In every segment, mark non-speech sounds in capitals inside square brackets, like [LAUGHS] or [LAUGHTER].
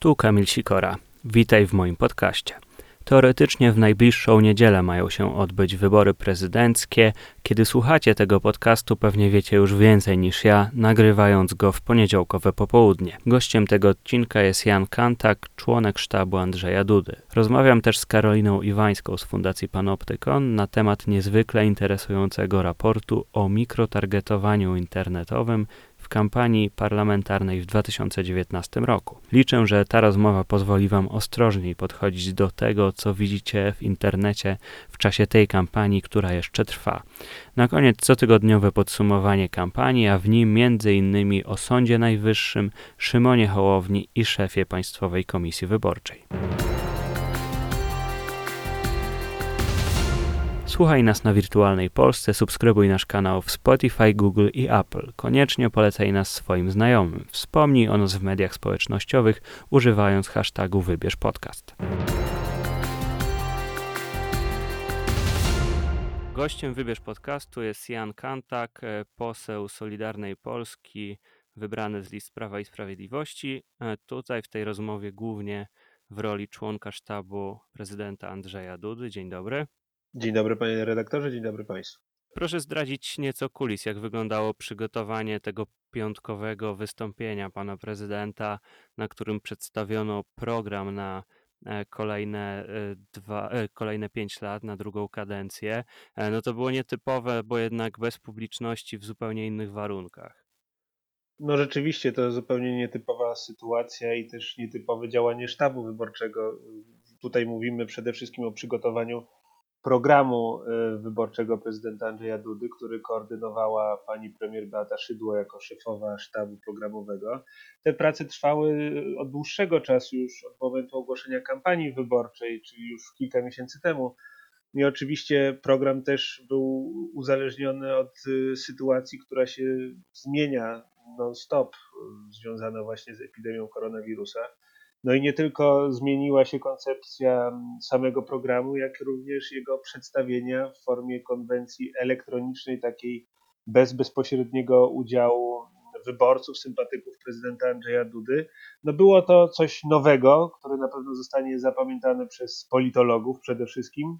Tu Kamil Sikora. Witaj w moim podcaście. Teoretycznie w najbliższą niedzielę mają się odbyć wybory prezydenckie. Kiedy słuchacie tego podcastu, pewnie wiecie już więcej niż ja, nagrywając go w poniedziałkowe popołudnie. Gościem tego odcinka jest Jan Kantak, członek sztabu Andrzeja Dudy. Rozmawiam też z Karoliną Iwańską z Fundacji Panoptykon na temat niezwykle interesującego raportu o mikrotargetowaniu internetowym w kampanii parlamentarnej w 2019 roku. Liczę, że ta rozmowa pozwoli Wam ostrożniej podchodzić do tego, co widzicie w internecie w czasie tej kampanii, która jeszcze trwa. Na koniec cotygodniowe podsumowanie kampanii, a w nim innymi o Sądzie Najwyższym, Szymonie Hołowni i szefie Państwowej Komisji Wyborczej. Słuchaj nas na Wirtualnej Polsce, subskrybuj nasz kanał w Spotify, Google i Apple. Koniecznie polecaj nas swoim znajomym. Wspomnij o nas w mediach społecznościowych, używając hashtagu Wybierz Podcast. Gościem Wybierz Podcastu jest Jan Kantak, e, poseł Solidarnej Polski, wybrany z list Prawa i Sprawiedliwości. E, tutaj w tej rozmowie głównie w roli członka sztabu prezydenta Andrzeja Dudy. Dzień dobry. Dzień dobry panie redaktorze, dzień dobry państwu. Proszę zdradzić nieco kulis, jak wyglądało przygotowanie tego piątkowego wystąpienia pana prezydenta, na którym przedstawiono program na e, kolejne e, dwa, e, kolejne pięć lat, na drugą kadencję. No to było nietypowe, bo jednak bez publiczności w zupełnie innych warunkach. No rzeczywiście to zupełnie nietypowa sytuacja i też nietypowe działanie sztabu wyborczego. Tutaj mówimy przede wszystkim o przygotowaniu programu y, wyborczego prezydenta Andrzeja Dudy, który koordynowała pani premier Beata Szydło jako szefowa sztabu programowego. Te prace trwały od dłuższego czasu, już od momentu ogłoszenia kampanii wyborczej, czyli już kilka miesięcy temu. I oczywiście program też był uzależniony od y, sytuacji, która się zmienia non-stop, związana właśnie z epidemią koronawirusa. No i nie tylko zmieniła się koncepcja samego programu, jak również jego przedstawienia w formie konwencji elektronicznej, takiej bez bezpośredniego udziału wyborców, sympatyków prezydenta Andrzeja Dudy. No było to coś nowego, które na pewno zostanie zapamiętane przez politologów przede wszystkim,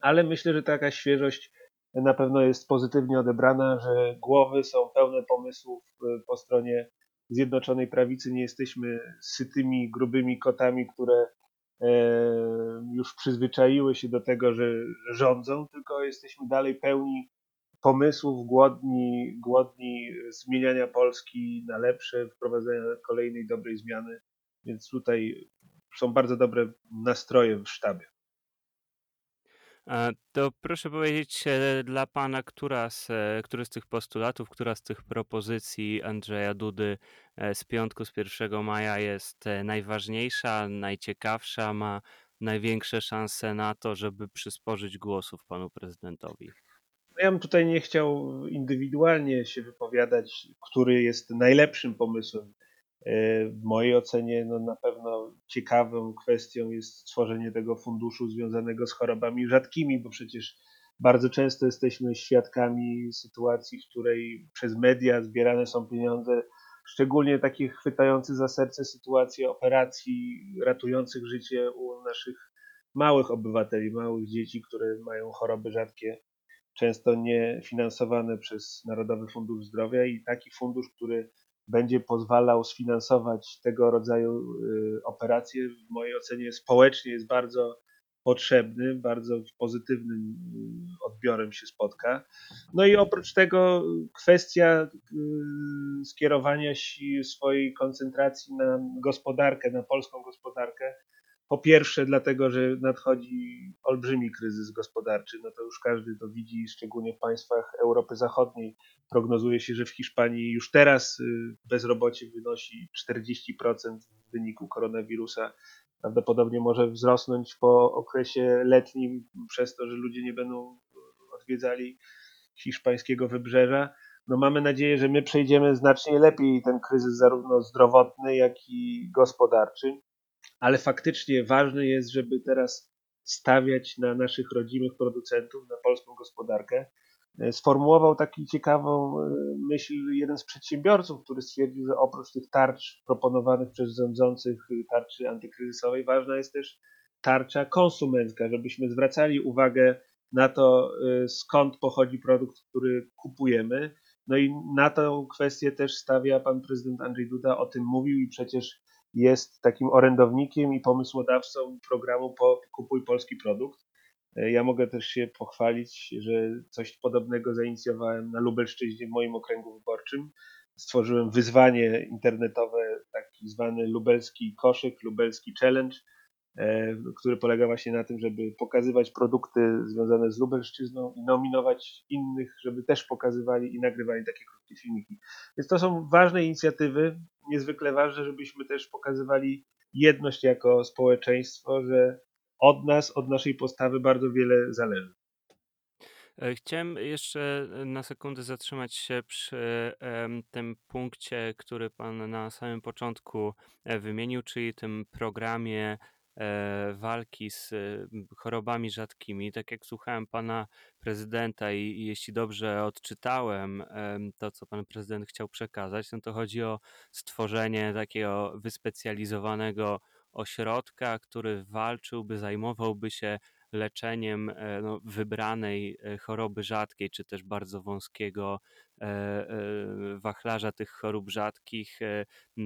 ale myślę, że taka świeżość na pewno jest pozytywnie odebrana, że głowy są pełne pomysłów y, po stronie Zjednoczonej Prawicy nie jesteśmy sytymi, grubymi kotami, które e, już przyzwyczaiły się do tego, że rządzą, tylko jesteśmy dalej pełni pomysłów, głodni, głodni zmieniania Polski na lepsze, wprowadzenia kolejnej dobrej zmiany. Więc tutaj są bardzo dobre nastroje w sztabie. To proszę powiedzieć e, dla pana, która z, e, który z tych postulatów, która z tych propozycji Andrzeja Dudy e, z piątku, z 1 maja jest najważniejsza, najciekawsza, ma największe szanse na to, żeby przysporzyć głosów panu prezydentowi? Ja bym tutaj nie chciał indywidualnie się wypowiadać, który jest najlepszym pomysłem. W mojej ocenie no, na pewno ciekawą kwestią jest stworzenie tego funduszu związanego z chorobami rzadkimi, bo przecież bardzo często jesteśmy świadkami sytuacji, w której przez media zbierane są pieniądze, szczególnie takie chwytające za serce sytuacje operacji ratujących życie u naszych małych obywateli, małych dzieci, które mają choroby rzadkie, często niefinansowane przez Narodowy Fundusz Zdrowia i taki fundusz, który będzie pozwalał sfinansować tego rodzaju y, operacje, w mojej ocenie społecznie jest bardzo potrzebny, bardzo pozytywnym y, odbiorem się spotka. No i oprócz tego kwestia y, skierowania swojej koncentracji na gospodarkę, na polską gospodarkę, po pierwsze, dlatego, że nadchodzi olbrzymi kryzys gospodarczy, no to już każdy to widzi, szczególnie w państwach Europy Zachodniej. Prognozuje się, że w Hiszpanii już teraz y, bezrobocie wynosi 40% w wyniku koronawirusa. Prawdopodobnie może wzrosnąć po okresie letnim, przez to, że ludzie nie będą odwiedzali hiszpańskiego wybrzeża. No mamy nadzieję, że my przejdziemy znacznie lepiej ten kryzys zarówno zdrowotny, jak i gospodarczy ale faktycznie ważne jest, żeby teraz stawiać na naszych rodzimych producentów, na polską gospodarkę. sformułował taką ciekawą myśl jeden z przedsiębiorców, który stwierdził, że oprócz tych tarcz proponowanych przez rządzących, tarczy antykryzysowej, ważna jest też tarcza konsumencka, żebyśmy zwracali uwagę na to, skąd pochodzi produkt, który kupujemy. No i na tę kwestię też stawia pan prezydent Andrzej Duda, o tym mówił i przecież jest takim orędownikiem i pomysłodawcą programu Kupuj Polski Produkt. Ja mogę też się pochwalić, że coś podobnego zainicjowałem na Lubelszczyźnie w moim okręgu wyborczym. Stworzyłem wyzwanie internetowe, taki zwany lubelski koszyk, lubelski challenge, E, który polega właśnie na tym, żeby pokazywać produkty związane z Lubelszczyzną i nominować innych, żeby też pokazywali i nagrywali takie krótkie filmiki. Więc to są ważne inicjatywy, niezwykle ważne, żebyśmy też pokazywali jedność jako społeczeństwo, że od nas, od naszej postawy bardzo wiele zależy. E, chciałem jeszcze na sekundę zatrzymać się przy tym punkcie, który Pan na samym początku e, wymienił, czyli tym programie E, walki z chorobami rzadkimi. Tak jak słuchałem pana prezydenta i, jeśli dobrze odczytałem to, co pan prezydent chciał przekazać, no to chodzi o stworzenie takiego wyspecjalizowanego ośrodka, który walczyłby, zajmowałby się leczeniem e, no, wybranej e, choroby rzadkiej, czy też bardzo wąskiego wachlarza tych chorób rzadkich.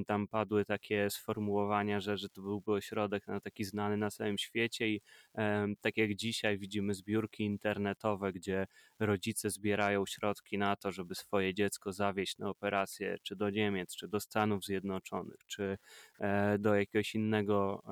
Tam padły takie sformułowania, że, że to byłby ośrodek no, taki znany na całym świecie i tak jak dzisiaj widzimy zbiórki internetowe, gdzie rodzice zbierają środki na to, żeby swoje dziecko zawieźć na operację, czy do Niemiec, czy do Stanów Zjednoczonych, czy e, do jakiegoś innego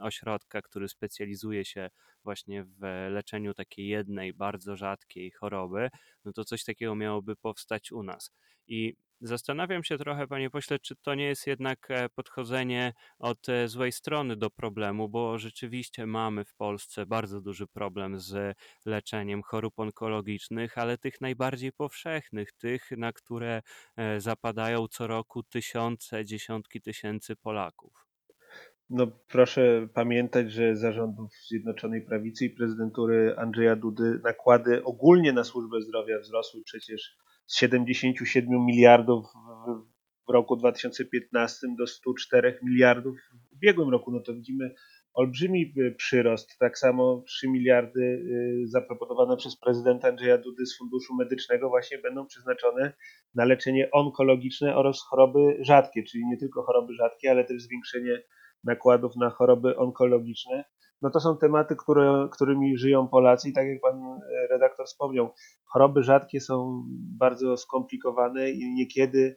ośrodka, który specjalizuje się właśnie w leczeniu takiej jednej bardzo rzadkiej choroby, no to coś takiego miałoby powstać u nas. I Zastanawiam się trochę, panie pośle, czy to nie jest jednak e, podchodzenie od e, złej strony do problemu, bo rzeczywiście mamy w Polsce bardzo duży problem z leczeniem chorób onkologicznych, ale tych najbardziej powszechnych, tych, na które e, zapadają co roku tysiące, dziesiątki tysięcy Polaków. No proszę pamiętać, że zarządów Zjednoczonej Prawicy i prezydentury Andrzeja Dudy nakłady ogólnie na służbę zdrowia wzrosły przecież z 77 miliardów w roku 2015 do 104 miliardów w ubiegłym roku. No to widzimy olbrzymi y, przyrost. Tak samo 3 miliardy y, zaproponowane przez prezydenta Andrzeja Dudy z Funduszu Medycznego właśnie będą przeznaczone na leczenie onkologiczne oraz choroby rzadkie, czyli nie tylko choroby rzadkie, ale też zwiększenie nakładów na choroby onkologiczne no to są tematy, które, którymi żyją Polacy i tak jak pan e, redaktor wspomniał, choroby rzadkie są bardzo skomplikowane i niekiedy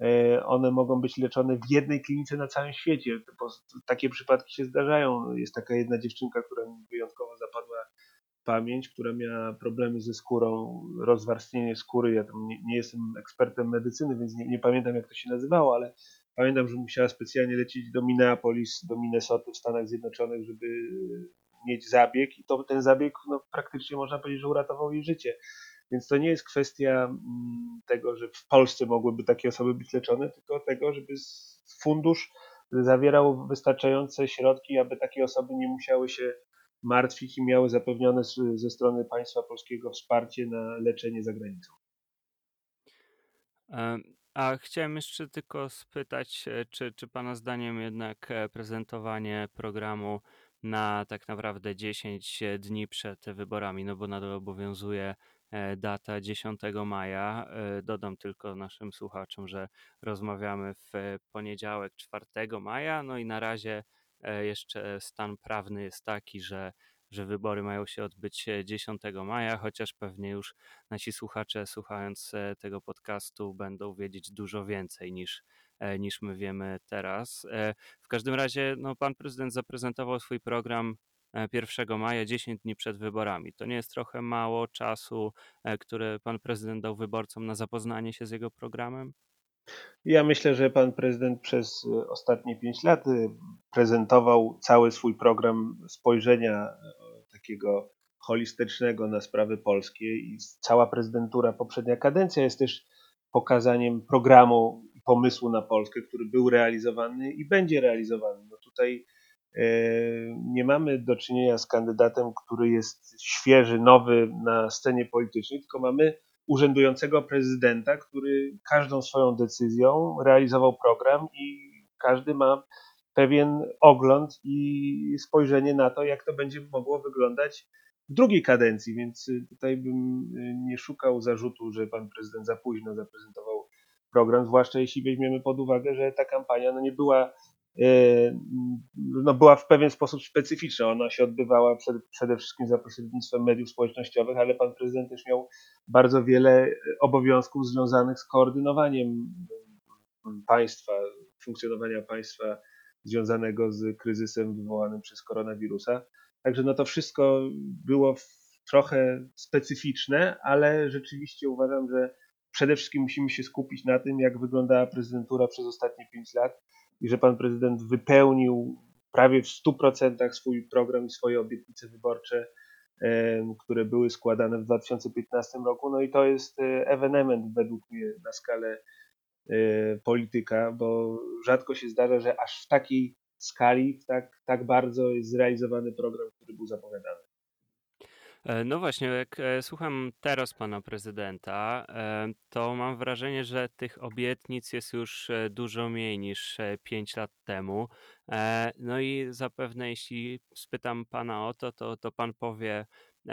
e, one mogą być leczone w jednej klinice na całym świecie. Takie przypadki się zdarzają. Jest taka jedna dziewczynka, która mi wyjątkowo zapadła pamięć, która miała problemy ze skórą, rozwarstwienie skóry. Ja tam nie, nie jestem ekspertem medycyny, więc nie, nie, pamiętam jak to się nazywało, ale Pamiętam, że musiała specjalnie lecieć do Minneapolis, do Minnesota w Stanach Zjednoczonych, żeby mieć zabieg i to ten zabieg no, praktycznie można powiedzieć, że uratował jej życie. Więc to nie jest kwestia mm, tego, że w Polsce mogłyby takie osoby być leczone, tylko tego, żeby fundusz zawierał wystarczające środki, aby takie osoby nie musiały się martwić i miały zapewnione ze strony państwa polskiego wsparcie na leczenie za granicą. A chciałem jeszcze tylko spytać, e, czy, czy Pana zdaniem jednak e, prezentowanie programu na tak naprawdę 10 dni przed wyborami, no bo nadal obowiązuje e, data 10 maja. Dodam tylko naszym słuchaczom, że rozmawiamy w poniedziałek 4 maja, no i na razie jeszcze stan prawny jest taki, że że wybory mają się odbyć 10 e, maja, chociaż pewnie już nasi słuchacze, słuchając e, tego podcastu, będą wiedzieć dużo więcej niż, e, niż my wiemy teraz. W każdym razie, no, pan prezydent zaprezentował swój program 1 maja, 10 dni przed wyborami. To nie jest trochę mało czasu, który pan prezydent dał wyborcom na zapoznanie się z jego programem? Ja myślę, że pan prezydent przez e, ostatnie pięć lat e, prezentował cały swój program spojrzenia e, takiego holistycznego na sprawy polskie i cała prezydentura, poprzednia kadencja jest też pokazaniem programu i pomysłu na Polskę, który był realizowany i będzie realizowany. No tutaj nie mamy do czynienia z kandydatem, który jest świeży, nowy na scenie politycznej, tylko mamy urzędującego prezydenta, który każdą swoją decyzją realizował program i każdy ma pewien ogląd i spojrzenie na to, jak to będzie mogło wyglądać w drugiej kadencji, więc tutaj bym nie szukał zarzutu, że pan prezydent za późno zaprezentował program, zwłaszcza jeśli weźmiemy pod uwagę, że ta kampania no nie była no była w pewien sposób specyficzna. Ona się odbywała przed, przede wszystkim za pośrednictwem mediów społecznościowych, ale pan prezydent też miał bardzo wiele obowiązków związanych z koordynowaniem państwa, funkcjonowania państwa związanego z kryzysem wywołanym przez koronawirusa. Także no to wszystko było trochę specyficzne, ale rzeczywiście uważam, że przede wszystkim musimy się skupić na tym, jak wyglądała prezydentura przez ostatnie pięć lat i że pan prezydent wypełnił prawie w 100% swój program i swoje obietnice wyborcze, które były składane w 2015 roku. No i to jest e, ewenement według mnie na skalę e, polityka, bo rzadko się zdarza, że aż w takiej skali, tak, tak bardzo jest zrealizowany program, który był zapowiadany. E, no właśnie, jak e, słucham teraz pana prezydenta, e, to mam wrażenie, że tych obietnic jest już dużo mniej niż 5 lat temu. No i zapewne, jeśli spytam pana o to, to, to pan powie,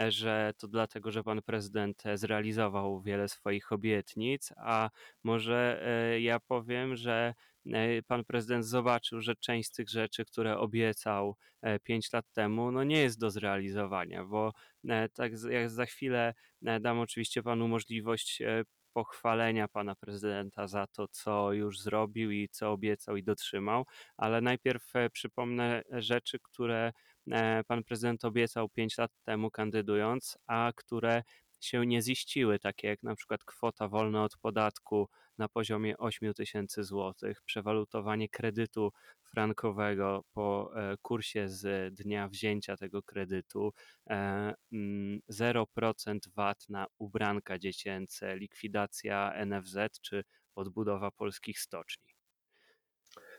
że to dlatego, że pan prezydent zrealizował wiele swoich obietnic, a może ja powiem, że pan prezydent zobaczył, że część z tych rzeczy, które obiecał 5 e, lat temu, no nie jest do zrealizowania, bo tak jak za chwilę dam oczywiście panu możliwość pochwalenia pana prezydenta za to, co już zrobił i co obiecał i dotrzymał, ale najpierw przypomnę rzeczy, które pan prezydent obiecał 5 lat temu kandydując, a które się nie ziściły, takie jak na przykład kwota wolna od podatku na poziomie 8 tysięcy złotych, przewalutowanie kredytu frankowego po e, kursie z dnia wzięcia tego kredytu, 0% mm, VAT na ubranka dziecięce, likwidacja NFZ czy odbudowa polskich stoczni.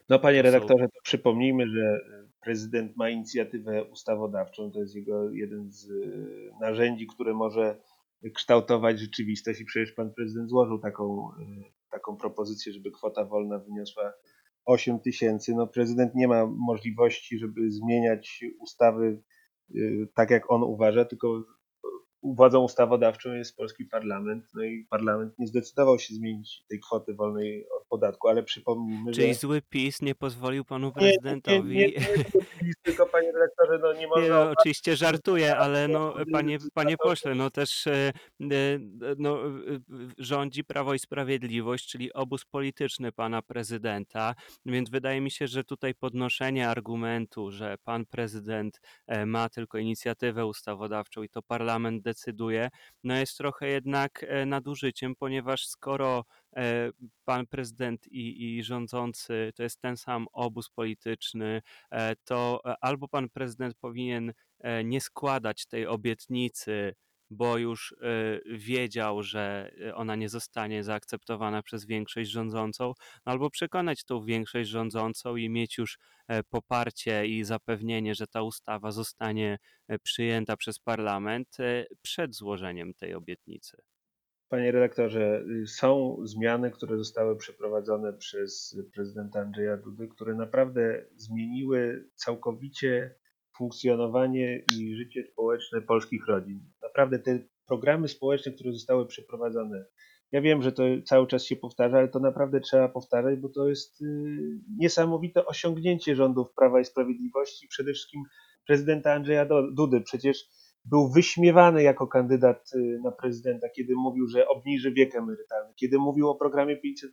No panie redaktorze, to przypomnijmy, że prezydent ma inicjatywę ustawodawczą, to jest jego jeden z e, narzędzi, które może kształtować rzeczywistość i przecież pan prezydent złożył taką, e, taką propozycję, żeby kwota wolna wyniosła 8 tysięcy. No prezydent nie ma możliwości, żeby zmieniać ustawy e, tak jak on uważa, tylko władzą ustawodawczą jest polski parlament, no i parlament nie zdecydował się zmienić tej kwoty wolnej od podatku, ale przypomnijmy, Czyli że... zły PiS nie pozwolił panu prezydentowi... Nie, nie, nie, nie, nie tylko panie redaktorze, no nie można... No, oczywiście żartuję, ale no panie, panie pośle, no też e, e, no, rządzi Prawo i Sprawiedliwość, czyli obóz polityczny pana prezydenta, więc wydaje mi się, że tutaj podnoszenie argumentu, że pan prezydent e, ma tylko inicjatywę ustawodawczą i to parlament decyduje, no jest trochę jednak e, nadużyciem, ponieważ skoro e, pan prezydent i, i rządzący to jest ten sam obóz polityczny, e, to albo pan prezydent powinien nie składać tej obietnicy bo już y, wiedział, że y, ona nie zostanie zaakceptowana przez większość rządzącą, albo przekonać tą większość rządzącą i mieć już e, poparcie i zapewnienie, że ta ustawa zostanie e, przyjęta przez parlament e, przed złożeniem tej obietnicy. Panie redaktorze, y, są zmiany, które zostały przeprowadzone przez prezydenta Andrzeja Dudy, które naprawdę zmieniły całkowicie funkcjonowanie i życie społeczne polskich rodzin. Naprawdę te programy społeczne, które zostały przeprowadzone, ja wiem, że to cały czas się powtarza, ale to naprawdę trzeba powtarzać, bo to jest y, niesamowite osiągnięcie rządów Prawa i Sprawiedliwości, przede wszystkim prezydenta Andrzeja Dudy. Przecież był wyśmiewany jako kandydat y, na prezydenta, kiedy mówił, że obniży wiek emerytalny, kiedy mówił o programie 500.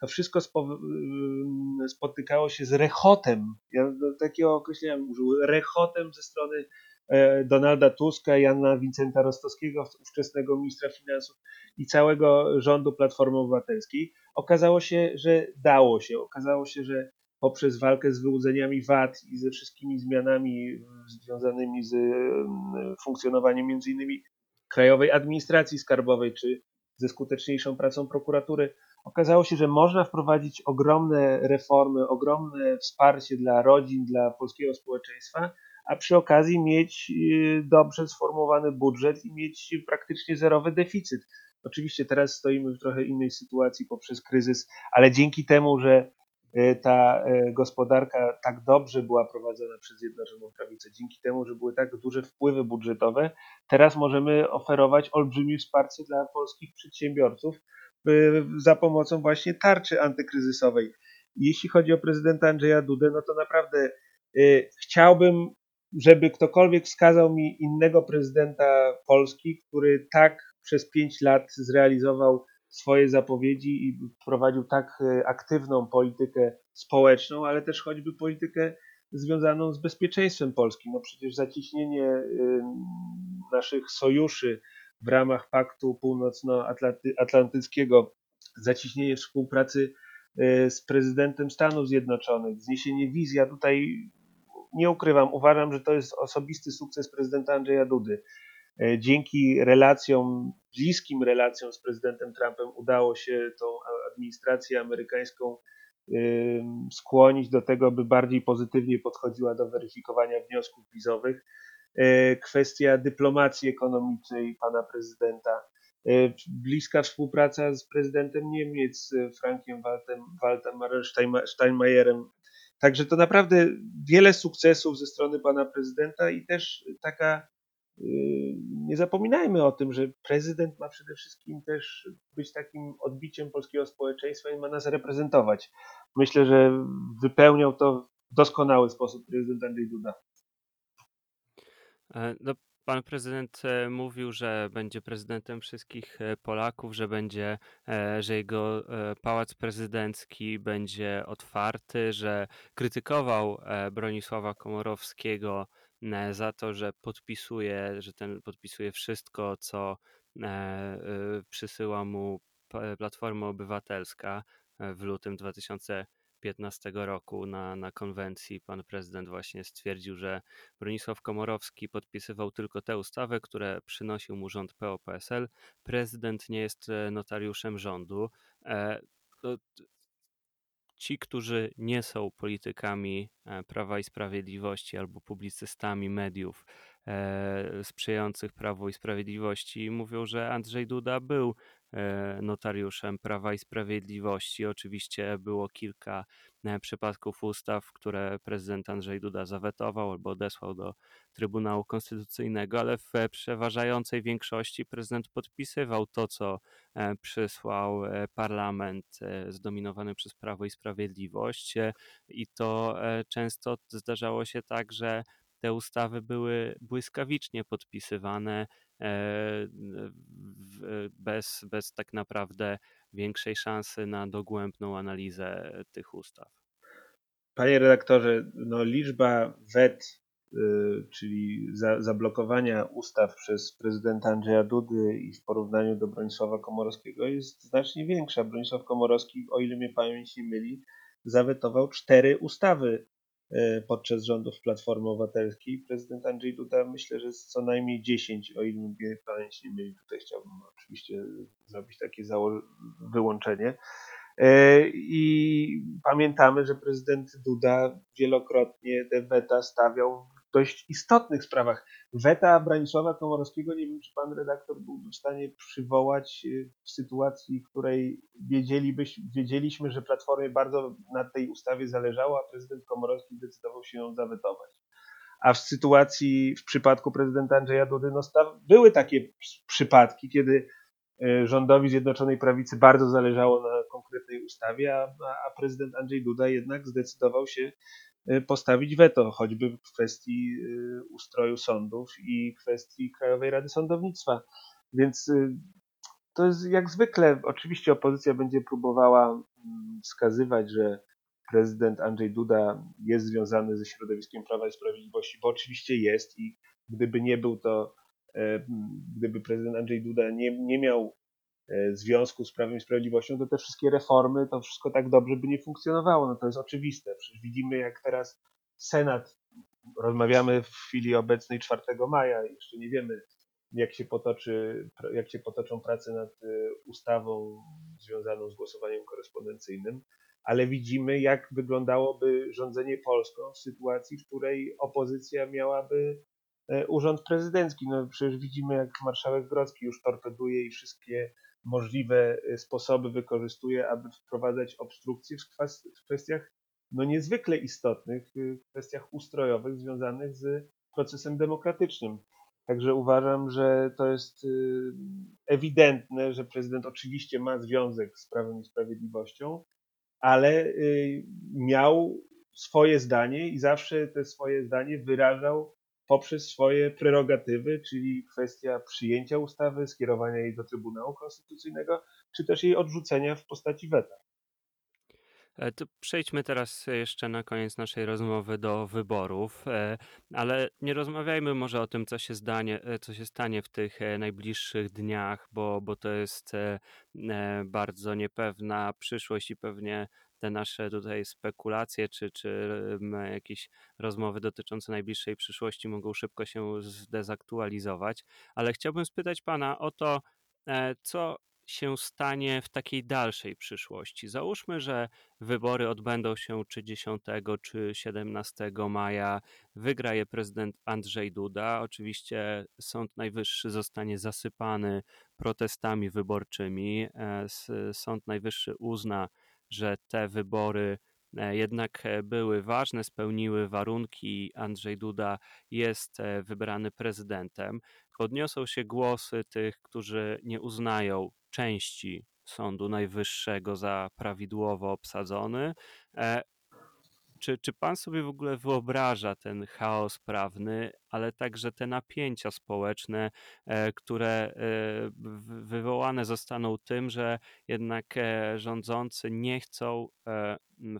To wszystko y, spotykało się z rechotem. Ja takiego określenia użył rechotem ze strony e, Donalda Tuska, Jana Wincenta Rostowskiego, ówczesnego ministra finansów i całego rządu Platformy Obywatelskiej. Okazało się, że dało się. Okazało się, że poprzez walkę z wyłudzeniami VAT i ze wszystkimi zmianami związanymi z funkcjonowaniem m.in. Krajowej Administracji Skarbowej czy ze skuteczniejszą pracą prokuratury, okazało się, że można wprowadzić ogromne reformy, ogromne wsparcie dla rodzin, dla polskiego społeczeństwa, a przy okazji mieć y, dobrze sformułowany budżet i mieć praktycznie zerowy deficyt. Oczywiście teraz stoimy w trochę innej sytuacji poprzez kryzys, ale dzięki temu, że ta y, gospodarka tak dobrze była prowadzona przez Zjednoczoną Prawicę, dzięki temu, że były tak duże wpływy budżetowe, teraz możemy oferować olbrzymie wsparcie dla polskich przedsiębiorców za pomocą właśnie tarczy antykryzysowej. Jeśli chodzi o prezydenta Andrzeja Dudę, no to naprawdę chciałbym żeby ktokolwiek wskazał mi innego prezydenta Polski, który tak przez pięć lat zrealizował swoje zapowiedzi i prowadził tak e, aktywną politykę społeczną, ale też choćby politykę związaną z bezpieczeństwem Polski. No przecież zacieśnienie e, naszych sojuszy w ramach Paktu Północnoatlantyckiego, zacieśnienie współpracy e, z prezydentem Stanów Zjednoczonych, zniesienie wiz. Ja tutaj nie ukrywam, uważam, że to jest osobisty sukces prezydenta Andrzeja Dudy. E, dzięki relacjom, bliskim relacjom z prezydentem Trumpem udało się tą administrację amerykańską skłonić do tego, by bardziej pozytywnie podchodziła do weryfikowania wniosków wizowych. E, kwestia dyplomacji ekonomicznej pana prezydenta, e, bliska współpraca z prezydentem Niemiec Frankiem Waltem, Waltem Steinmeierem Także to naprawdę wiele sukcesów ze strony pana prezydenta i też taka, nie zapominajmy o tym, że prezydent ma przede wszystkim też być takim odbiciem polskiego społeczeństwa i ma nas reprezentować. Myślę, że wypełniał to w doskonały sposób prezydent Andrzej Duda. E, no, Pan prezydent e, mówił, że będzie prezydentem wszystkich e, Polaków, że będzie, że jego pałac prezydencki będzie otwarty, że krytykował Bronisława Komorowskiego za to, że podpisuje, że ten podpisuje wszystko, co przysyła mu Platforma Obywatelska w lutym 2000 2015 roku na, na konwencji pan prezydent właśnie stwierdził, że Bronisław Komorowski podpisywał tylko te ustawy, które przynosił mu rząd PO-PSL. Prezydent nie jest e, notariuszem rządu. E, ci, którzy nie są politykami e, Prawa i Sprawiedliwości albo publicystami mediów sprzyjających Prawu i Sprawiedliwości, mówią, że Andrzej Duda był E, notariuszem Prawa i Sprawiedliwości. Oczywiście było kilka e, przypadków ustaw, które prezydent Andrzej Duda zawetował albo odesłał do Trybunału Konstytucyjnego, ale w przeważającej większości prezydent podpisywał to, co e, przysłał parlament zdominowany przez Prawo i Sprawiedliwość i to często zdarzało się tak, że te ustawy były błyskawicznie podpisywane e, bez, bez tak naprawdę większej szansy na dogłębną analizę tych ustaw. Panie redaktorze, no liczba wet, y, czyli za, zablokowania ustaw przez prezydenta Andrzeja Dudy i w porównaniu do Bronisława Komorowskiego jest znacznie większa. Bronisław Komorowski, o ile mnie pamięć nie myli, zawetował cztery ustawy podczas rządów Platformy Obywatelskiej. Prezydent Andrzej Duda myślę, że co najmniej 10, o ile mnie pamięć nie myli. Tutaj chciałbym oczywiście zrobić takie wyłączenie. E, I pamiętamy, że prezydent Duda wielokrotnie te weta stawiał dość istotnych sprawach. Weta Branisława Komorowskiego, nie wiem, czy pan redaktor byłby w stanie przywołać y, w sytuacji, w której wiedzieliśmy, że Platformie bardzo na tej ustawie zależało, a prezydent Komorowski zdecydował się ją zawetować. A w sytuacji, w przypadku prezydenta Andrzeja Dudy, no, były takie przypadki, kiedy y, rządowi Zjednoczonej Prawicy bardzo zależało na konkretnej ustawie, a, a prezydent Andrzej Duda jednak zdecydował się postawić weto, choćby w kwestii y, ustroju sądów i kwestii Krajowej Rady Sądownictwa. Więc y, to jest jak zwykle, oczywiście opozycja będzie próbowała mm, wskazywać, że prezydent Andrzej Duda jest związany ze środowiskiem Prawa i Sprawiedliwości, bo oczywiście jest i gdyby nie był to, e, gdyby prezydent Andrzej Duda nie, nie miał związku z Prawem i Sprawiedliwością, to te wszystkie reformy, to wszystko tak dobrze by nie funkcjonowało. No to jest oczywiste. Przecież widzimy, jak teraz Senat, rozmawiamy w chwili obecnej 4 maja, jeszcze nie wiemy, jak się, potoczy, jak się potoczą prace nad ustawą związaną z głosowaniem korespondencyjnym, ale widzimy, jak wyglądałoby rządzenie Polską w sytuacji, w której opozycja miałaby urząd prezydencki. No przecież widzimy, jak marszałek Grodzki już torpeduje i wszystkie możliwe sposoby wykorzystuje, aby wprowadzać obstrukcje w kwestiach no niezwykle istotnych, w kwestiach ustrojowych związanych z procesem demokratycznym. Także uważam, że to jest y, ewidentne, że prezydent oczywiście ma związek z Prawem i Sprawiedliwością, ale y, miał swoje zdanie i zawsze te swoje zdanie wyrażał poprzez swoje prerogatywy, czyli kwestia przyjęcia ustawy, skierowania jej do Trybunału Konstytucyjnego, czy też jej odrzucenia w postaci weta. E, to przejdźmy teraz jeszcze na koniec naszej rozmowy do wyborów, e, ale nie rozmawiajmy może o tym, co się, zdanie, e, co się stanie w tych najbliższych dniach, bo, bo to jest bardzo niepewna przyszłość i pewnie te nasze tutaj spekulacje czy, czy jakieś rozmowy dotyczące najbliższej przyszłości mogą szybko się zdezaktualizować. Ale chciałbym spytać Pana o to, co się stanie w takiej dalszej przyszłości? Załóżmy, że wybory odbędą się czy 10 czy 17 maja. Wygra je prezydent Andrzej Duda. Oczywiście Sąd Najwyższy zostanie zasypany protestami wyborczymi. E, Sąd Najwyższy uzna, że te wybory e, jednak e, były ważne, spełniły warunki. Andrzej Duda jest wybrany prezydentem. Podniosą się głosy tych, którzy nie uznają części Sądu Najwyższego za prawidłowo obsadzony. E, czy, czy pan sobie w ogóle wyobraża ten chaos prawny, ale także te napięcia społeczne, e, które e, wywołane zostaną tym, że jednak rządzący nie chcą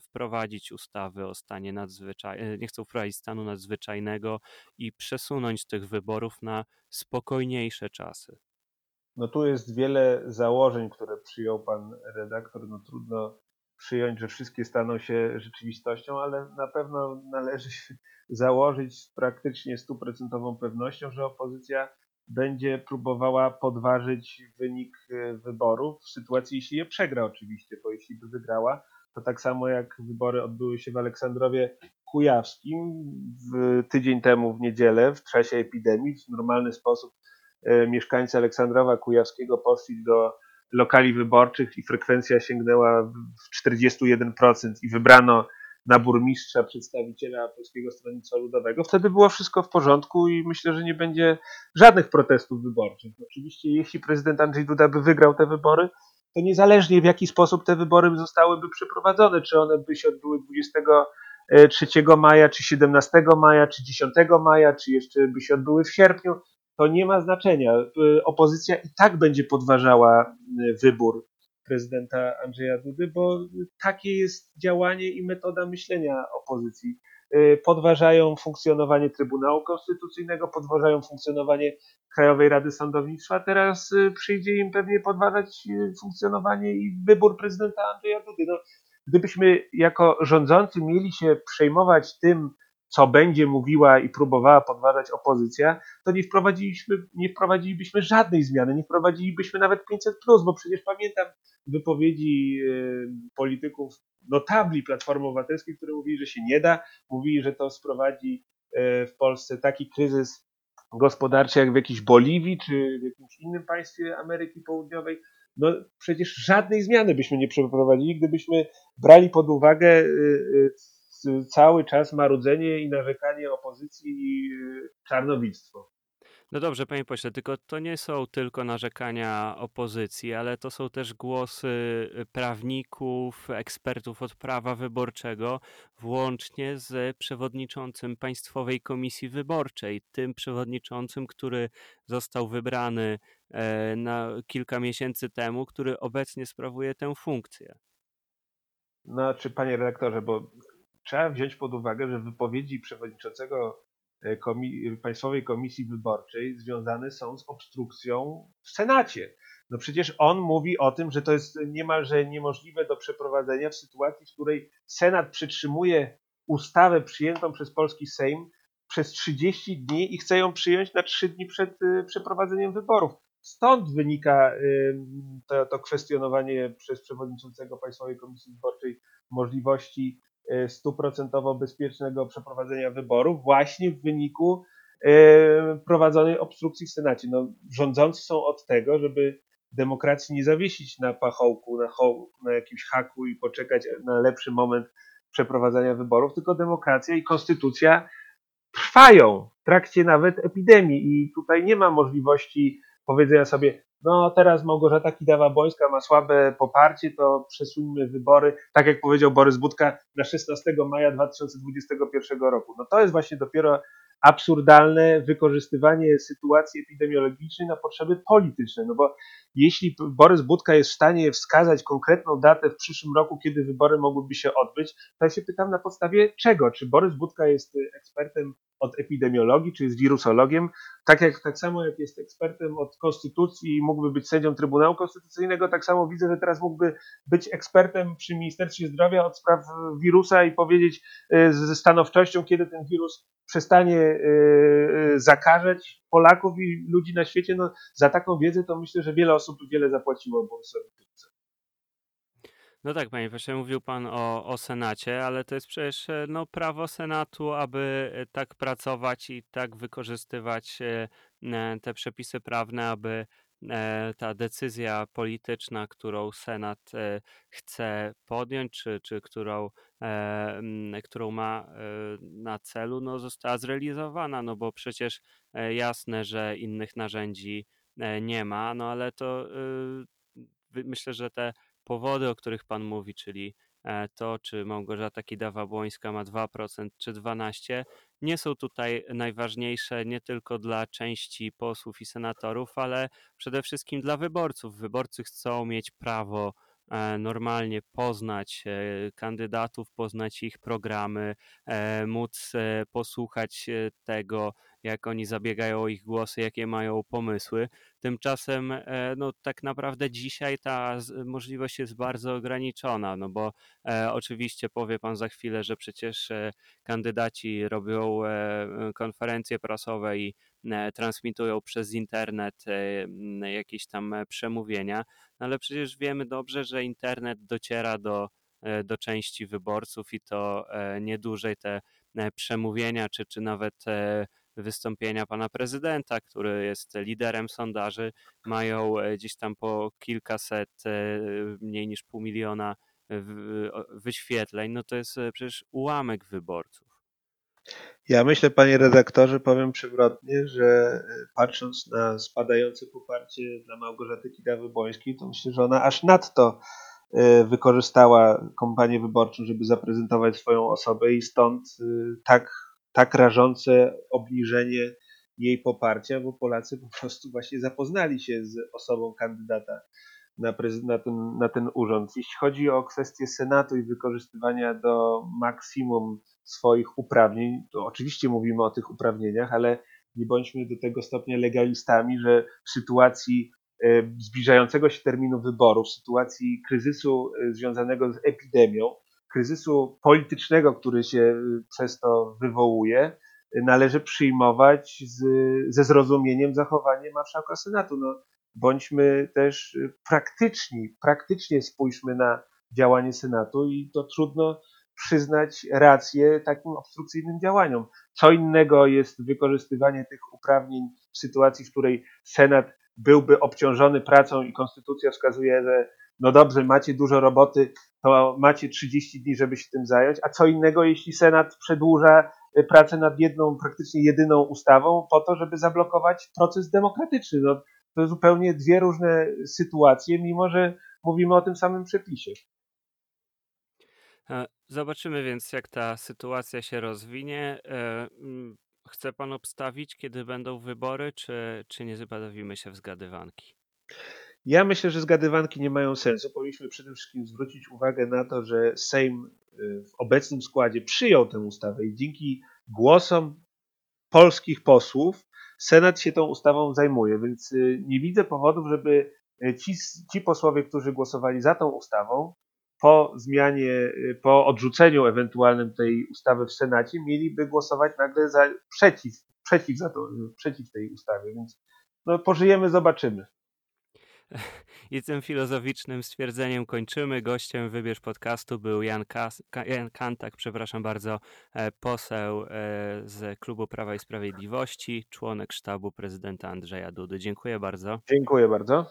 wprowadzić ustawy o stanie nadzwyczajnym, nie chcą wprowadzić stanu nadzwyczajnego i przesunąć tych wyborów na spokojniejsze czasy? No tu jest wiele założeń, które przyjął pan redaktor. No trudno przyjąć, że wszystkie staną się rzeczywistością, ale na pewno należy [LAUGHS] założyć z praktycznie stuprocentową pewnością, że opozycja będzie próbowała podważyć wynik e, wyborów w sytuacji, jeśli je przegra oczywiście, bo jeśli by wygrała, to tak samo jak wybory odbyły się w Aleksandrowie Kujawskim w tydzień temu w niedzielę w czasie epidemii w normalny sposób E, mieszkańcy Aleksandrowa Kujawskiego poszli do lokali wyborczych i frekwencja sięgnęła w 41% i wybrano na burmistrza przedstawiciela Polskiego Stronnictwa Ludowego. Wtedy było wszystko w porządku i myślę, że nie będzie żadnych protestów wyborczych. Oczywiście jeśli prezydent Andrzej Duda by wygrał te wybory, to niezależnie w jaki sposób te wybory zostałyby przeprowadzone, czy one by się odbyły 23 maja, czy 17 maja, czy 10 maja, czy jeszcze by się odbyły w sierpniu, to nie ma znaczenia. Y, opozycja i tak będzie podważała y, wybór prezydenta Andrzeja Dudy, bo takie jest działanie i metoda myślenia opozycji. Y, podważają funkcjonowanie Trybunału Konstytucyjnego, podważają funkcjonowanie Krajowej Rady Sądownictwa. Teraz przyjdzie im pewnie podważać funkcjonowanie i wybór prezydenta Andrzeja Dudy. No, gdybyśmy jako rządzący mieli się przejmować tym, co będzie mówiła i próbowała podważać opozycja, to nie wprowadziliśmy, nie wprowadzilibyśmy żadnej zmiany, nie wprowadzilibyśmy nawet 500+, bo przecież pamiętam wypowiedzi y, polityków notabli Platformy Obywatelskiej, które mówili, że się nie da, mówili, że to sprowadzi y, w Polsce taki kryzys gospodarczy jak w jakiejś Boliwii czy w jakimś innym państwie Ameryki Południowej. No przecież żadnej zmiany byśmy nie przeprowadzili, gdybyśmy brali pod uwagę y, cały czas marudzenie i narzekanie opozycji i y, czarnowictwo. No dobrze, panie pośle, tylko to nie są tylko narzekania opozycji, ale to są też głosy y, prawników, ekspertów od prawa wyborczego, włącznie z przewodniczącym Państwowej Komisji Wyborczej, tym przewodniczącym, który został wybrany e, na kilka miesięcy temu, który obecnie sprawuje tę funkcję. Znaczy, panie redaktorze, bo trzeba wziąć pod uwagę, że wypowiedzi przewodniczącego e, komi Państwowej Komisji Wyborczej związane są z obstrukcją w Senacie. No przecież on mówi o tym, że to jest niemalże niemożliwe do przeprowadzenia w sytuacji, w której Senat przytrzymuje ustawę przyjętą przez polski Sejm przez 30 dni i chce ją przyjąć na 3 dni przed przeprowadzeniem wyborów. Stąd wynika to, to kwestionowanie przez przewodniczącego Państwowej Komisji Wyborczej możliwości stuprocentowo bezpiecznego przeprowadzenia wyborów właśnie w wyniku prowadzonej obstrukcji w Senacie. No, rządzący są od tego, żeby demokracji nie zawiesić na pachołku, na, na jakimś haku i poczekać na lepszy moment przeprowadzania wyborów, tylko demokracja i konstytucja trwają w trakcie nawet epidemii i tutaj nie ma możliwości powiedzenia sobie, no teraz Małgorzata Kidawa-Bońska ma słabe poparcie, to przesuńmy wybory, tak jak powiedział Borys Budka, na 16 maja 2021 roku. No to jest właśnie dopiero absurdalne wykorzystywanie sytuacji epidemiologicznej na potrzeby polityczne. No bo jeśli Borys Budka jest w stanie wskazać konkretną datę w przyszłym roku, kiedy wybory mogłyby się odbyć, to ja się pytam na podstawie czego? Czy Borys Budka jest ekspertem od epidemiologii, czy jest wirusologiem? Tak, jak, tak samo jak jest ekspertem od konstytucji i mógłby być sędzią Trybunału Konstytucyjnego, tak samo widzę, że teraz mógłby być ekspertem przy Ministerstwie Zdrowia od spraw wirusa i powiedzieć e, ze stanowczością, kiedy ten wirus przestanie e, e, zakażać Polaków i ludzi na świecie. No, za taką wiedzę to myślę, że wiele osób wiele zapłaciło Borisowi no tak, panie profesorze, mówił pan o, o Senacie, ale to jest przecież no, prawo Senatu, aby tak pracować i tak wykorzystywać te przepisy prawne, aby E, ta decyzja polityczna, którą Senat e, chce podjąć, czy, czy którą, e, którą ma na celu, no, została zrealizowana, no bo przecież jasne, że innych narzędzi nie ma, no ale to myślę, że te powody, o których Pan mówi, czyli to, czy Małgorzata Kidawa-Błońska ma 2% czy 12%, nie są tutaj najważniejsze nie tylko dla części posłów i senatorów, ale przede wszystkim dla wyborców. Wyborcy chcą mieć prawo e, normalnie poznać e, kandydatów, poznać ich programy, e, móc posłuchać tego, jak oni zabiegają o ich głosy, jakie mają pomysły. Tymczasem e, no, tak naprawdę dzisiaj ta możliwość jest bardzo ograniczona, no bo e, oczywiście powie pan za chwilę, że przecież e, kandydaci robią e, konferencje prasowe i transmitują przez internet jakieś tam przemówienia, no, ale przecież wiemy dobrze, że internet dociera do do części wyborców i to nie dłużej te przemówienia, czy, czy nawet wystąpienia pana prezydenta, który jest liderem sondaży, mają e, gdzieś tam po kilkaset, e, mniej niż pół miliona wyświetleń, no to jest e, przecież ułamek wyborców. Ja myślę, panie redaktorze, powiem przewrotnie, że patrząc na spadające poparcie dla Małgorzaty Kidawy-Błońskiej, to myślę, że ona aż nadto wykorzystała kampanię wyborczą, żeby zaprezentować swoją osobę i stąd tak tak rażące obniżenie jej poparcia, bo Polacy po prostu właśnie zapoznali się z osobą kandydata na, na, ten, na ten urząd. Jeśli chodzi o kwestię Senatu i wykorzystywania do maksimum swoich uprawnień, to oczywiście mówimy o tych uprawnieniach, ale nie bądźmy do tego stopnia legalistami, że w sytuacji e, zbliżającego się terminu wyborów, w sytuacji kryzysu e, związanego z epidemią, kryzysu politycznego, który się y, przez to wywołuje, należy przyjmować z, ze zrozumieniem zachowanie marszałka Senatu. No, bądźmy też y, praktyczni, praktycznie spójrzmy na działanie Senatu i to trudno przyznać rację takim obstrukcyjnym działaniom. Co innego jest wykorzystywanie tych uprawnień w sytuacji, w której Senat byłby obciążony pracą i konstytucja wskazuje, że no dobrze, macie dużo roboty, to macie 30 dni, żeby się tym zająć, a co innego, jeśli Senat przedłuża y, pracę nad jedną, praktycznie jedyną ustawą po to, żeby zablokować proces demokratyczny. No, to zupełnie dwie różne sytuacje, mimo że mówimy o tym samym przepisie. E, zobaczymy więc, jak ta sytuacja się rozwinie. E, chce pan obstawić, kiedy będą wybory, czy, czy nie zabawimy się w zgadywanki? Ja myślę, że zgadywanki nie mają sensu. Powinniśmy przede wszystkim zwrócić uwagę na to, że Sejm y, w obecnym składzie przyjął tę ustawę i dzięki głosom polskich posłów Senat się tą ustawą zajmuje, więc y, nie widzę powodów, żeby y, ci, ci posłowie, którzy głosowali za tą ustawą, po zmianie, po odrzuceniu ewentualnym tej ustawy w Senacie mieliby głosować nagle za przeciw, przeciw, za to, przeciw tej ustawie, więc no, pożyjemy, zobaczymy. [LAUGHS] I tym filozoficznym stwierdzeniem kończymy. Gościem Wybierz Podcastu był Jan, Kas Jan Kantak, przepraszam bardzo, e, poseł e, z Klubu Prawa i Sprawiedliwości, członek sztabu prezydenta Andrzeja Dudy. Dziękuję bardzo. Dziękuję bardzo.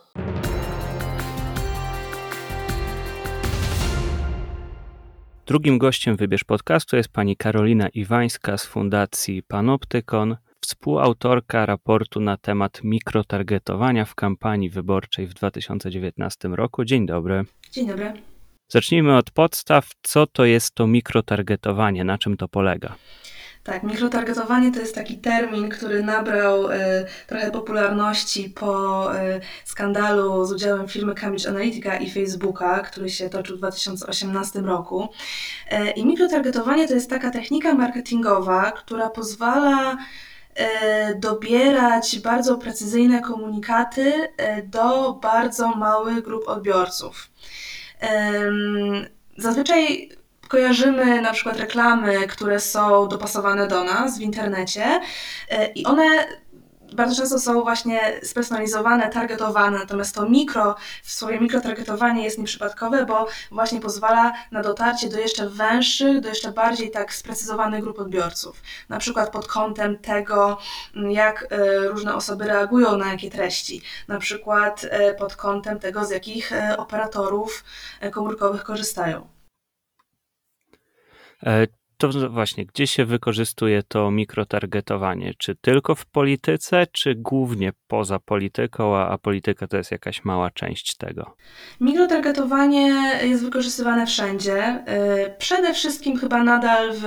Drugim gościem Wybierz Podcastu jest pani Karolina Iwańska z Fundacji Panoptykon współautorka raportu na temat mikrotargetowania w kampanii wyborczej w 2019 roku. Dzień dobry. Dzień dobry. Zacznijmy od podstaw. Co to jest to mikrotargetowanie? Na czym to polega? Tak, mikrotargetowanie to jest taki termin, który nabrał y, trochę popularności po y, skandalu z udziałem firmy Cambridge Analytica i Facebooka, który się toczył w 2018 roku. Y, I mikrotargetowanie to jest taka technika marketingowa, która pozwala dobierać bardzo precyzyjne komunikaty e, do bardzo małych grup odbiorców. Zazwyczaj kojarzymy na przykład reklamy, które są dopasowane do nas w internecie e, i one bardzo często są właśnie spersonalizowane, targetowane, natomiast to mikro, w słowie mikrotargetowanie jest nieprzypadkowe, bo właśnie pozwala na dotarcie do jeszcze węższych, do jeszcze bardziej tak sprecyzowanych grup odbiorców. Na przykład pod kątem tego, jak e, różne osoby reagują na jakie treści, na przykład e, pod kątem tego, z jakich e, operatorów komórkowych korzystają. To właśnie, gdzie się wykorzystuje to mikrotargetowanie? Czy tylko w polityce, czy głównie poza polityką, a, a polityka to jest jakaś mała część tego? Mikrotargetowanie jest wykorzystywane wszędzie. Y, przede wszystkim chyba nadal w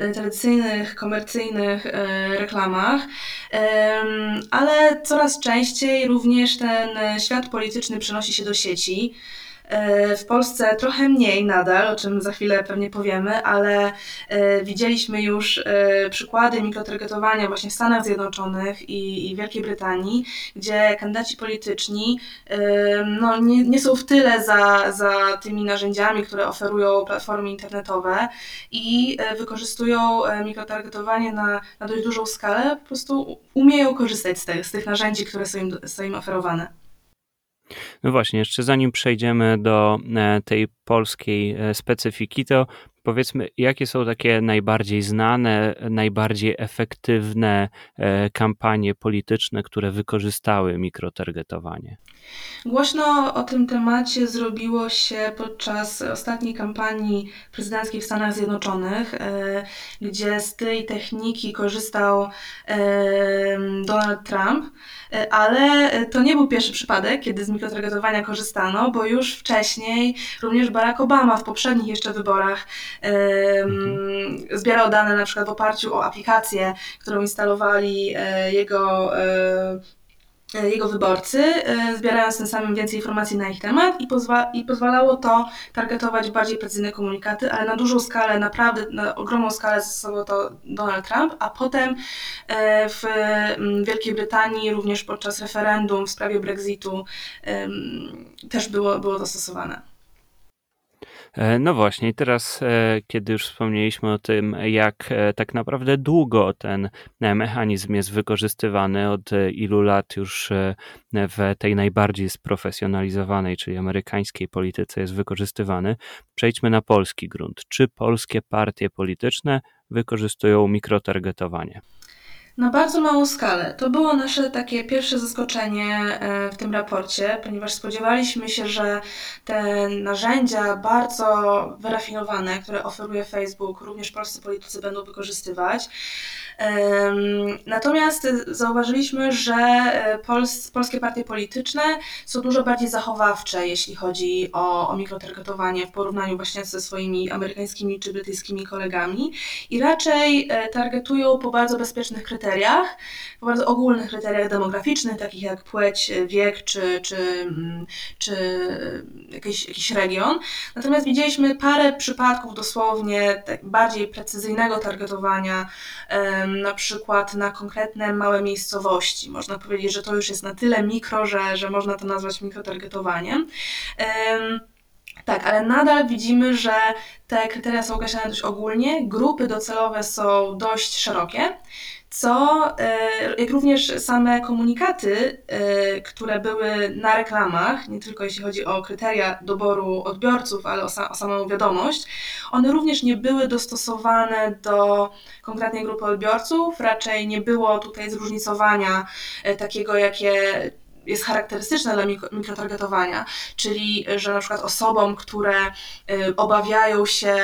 y, tradycyjnych, komercyjnych y, reklamach, ale coraz częściej również ten świat polityczny przenosi się do sieci. E, w Polsce trochę mniej nadal, o czym za chwilę pewnie powiemy, ale e, widzieliśmy już e, przykłady mikrotargetowania właśnie w Stanach Zjednoczonych i, Wielkiej Brytanii, gdzie kandydaci polityczni no, nie, nie są w tyle za, za tymi narzędziami, które oferują platformy internetowe i wykorzystują mikrotargetowanie na, na dość dużą skalę, po prostu umieją korzystać z tych, z tych narzędzi, które są im, są im oferowane. No właśnie, jeszcze zanim przejdziemy do e, tej polskiej e, specyfiki, to powiedzmy, jakie są takie najbardziej znane, najbardziej efektywne e, kampanie polityczne, które wykorzystały mikrotargetowanie? Głośno o tym temacie zrobiło się podczas ostatniej kampanii prezydenckiej w Stanach Zjednoczonych, gdzie z tej techniki korzystał Donald Trump. E, ale to nie był pierwszy przypadek, kiedy z mikrotargetowania korzystano, bo już wcześniej również Barack Obama w poprzednich jeszcze wyborach mhm. zbierał dane na przykład w oparciu o aplikację, którą instalowali e, jego e, E, jego wyborcy, e, zbierając tym samym więcej informacji na ich temat i, pozwa i pozwalało to targetować bardziej precyzyjne komunikaty, ale na dużą skalę, naprawdę na ogromną skalę zastosował to Donald Trump, a potem e, w Wielkiej Brytanii również podczas referendum w sprawie Brexitu też było, było to stosowane. E, no właśnie, teraz, e, kiedy już wspomnieliśmy o tym, jak e, tak naprawdę długo ten mechanizm jest wykorzystywany, od ilu lat już w tej najbardziej sprofesjonalizowanej, czyli amerykańskiej polityce jest wykorzystywany, przejdźmy na polski grunt. Czy polskie partie polityczne wykorzystują mikrotargetowanie? Na bardzo małą skalę. To było nasze takie pierwsze zaskoczenie e, w tym raporcie, ponieważ spodziewaliśmy się, że te narzędzia bardzo wyrafinowane, które oferuje Facebook, również polscy politycy będą wykorzystywać. Natomiast zauważyliśmy, że e, pols polskie partie polityczne są dużo bardziej zachowawcze, jeśli chodzi o, o mikrotargetowanie w porównaniu właśnie ze swoimi amerykańskimi czy brytyjskimi kolegami i raczej e, targetują po bardzo bezpiecznych kryteriach, po bardzo ogólnych kryteriach demograficznych, takich jak płeć, wiek czy, czy, mm, czy jakiś, jakiś region. Natomiast widzieliśmy parę przypadków dosłownie tak bardziej precyzyjnego targetowania na przykład na konkretne małe miejscowości. Można powiedzieć, że to już jest na tyle mikro, że, że można to nazwać mikrotargetowaniem. Tak, ale nadal widzimy, że te kryteria są określane dość ogólnie, grupy docelowe są dość szerokie co e, jak również same komunikaty, e, które były na reklamach, nie tylko jeśli chodzi o kryteria doboru odbiorców, ale o, o samą wiadomość, one również nie były dostosowane do konkretnej grupy odbiorców, raczej nie było tutaj zróżnicowania e, takiego, jakie jest charakterystyczne dla mikrotargetowania, czyli że na przykład osobom, które y, obawiają się,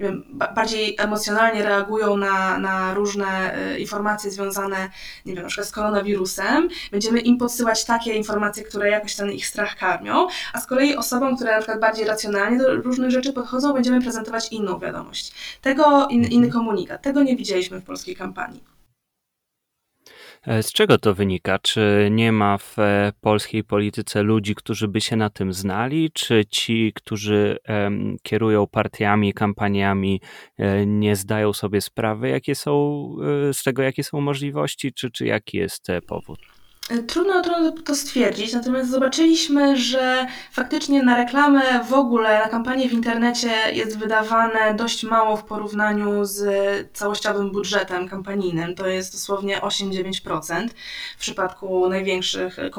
wiem, bardziej emocjonalnie reagują na, na różne y, informacje związane, nie wiem, na przykład z koronawirusem, będziemy im podsyłać takie informacje, które jakoś ten ich strach karmią, a z kolei osobom, które na przykład bardziej racjonalnie do różnych rzeczy podchodzą, będziemy prezentować inną wiadomość. Tego, in, inny komunikat. Tego nie widzieliśmy w polskiej kampanii. E, z czego to wynika? Czy nie ma w e, polskiej polityce ludzi, którzy by się na tym znali? Czy ci, którzy kierują partiami, kampaniami, e, nie zdają sobie sprawy, jakie są z tego, jakie są możliwości, czy, czy jaki jest powód? Trudno, trudno to stwierdzić, natomiast zobaczyliśmy, że faktycznie na reklamę w ogóle, na kampanię w internecie jest wydawane dość mało w porównaniu z całościowym budżetem kampanijnym. To jest dosłownie 8-9% w przypadku największych y,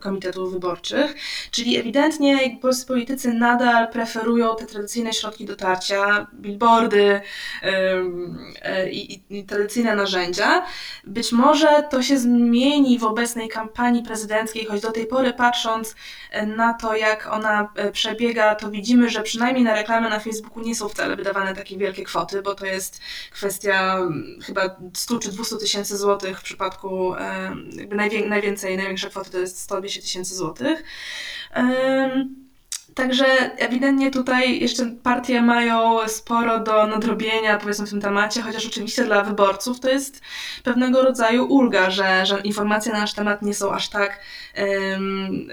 komitetów wyborczych. Czyli ewidentnie polscy politycy nadal preferują te tradycyjne środki dotarcia, billboardy yy, i, i tradycyjne narzędzia. Być może to się zmieni wobec obecnej kampanii prezydenckiej, choć do tej pory patrząc e, na to, jak ona e, przebiega, to widzimy, że przynajmniej na reklamy na Facebooku nie są wcale wydawane takie wielkie kwoty, bo to jest kwestia mm, chyba 100 czy 200 tysięcy złotych w przypadku jakby najwięcej, największa kwota to jest 120 tysięcy złotych. Także ewidentnie tutaj jeszcze partie mają sporo do nadrobienia, powiedzmy, w tym temacie, chociaż oczywiście dla wyborców to jest pewnego rodzaju ulga, że, że informacje na nasz temat nie są aż tak um,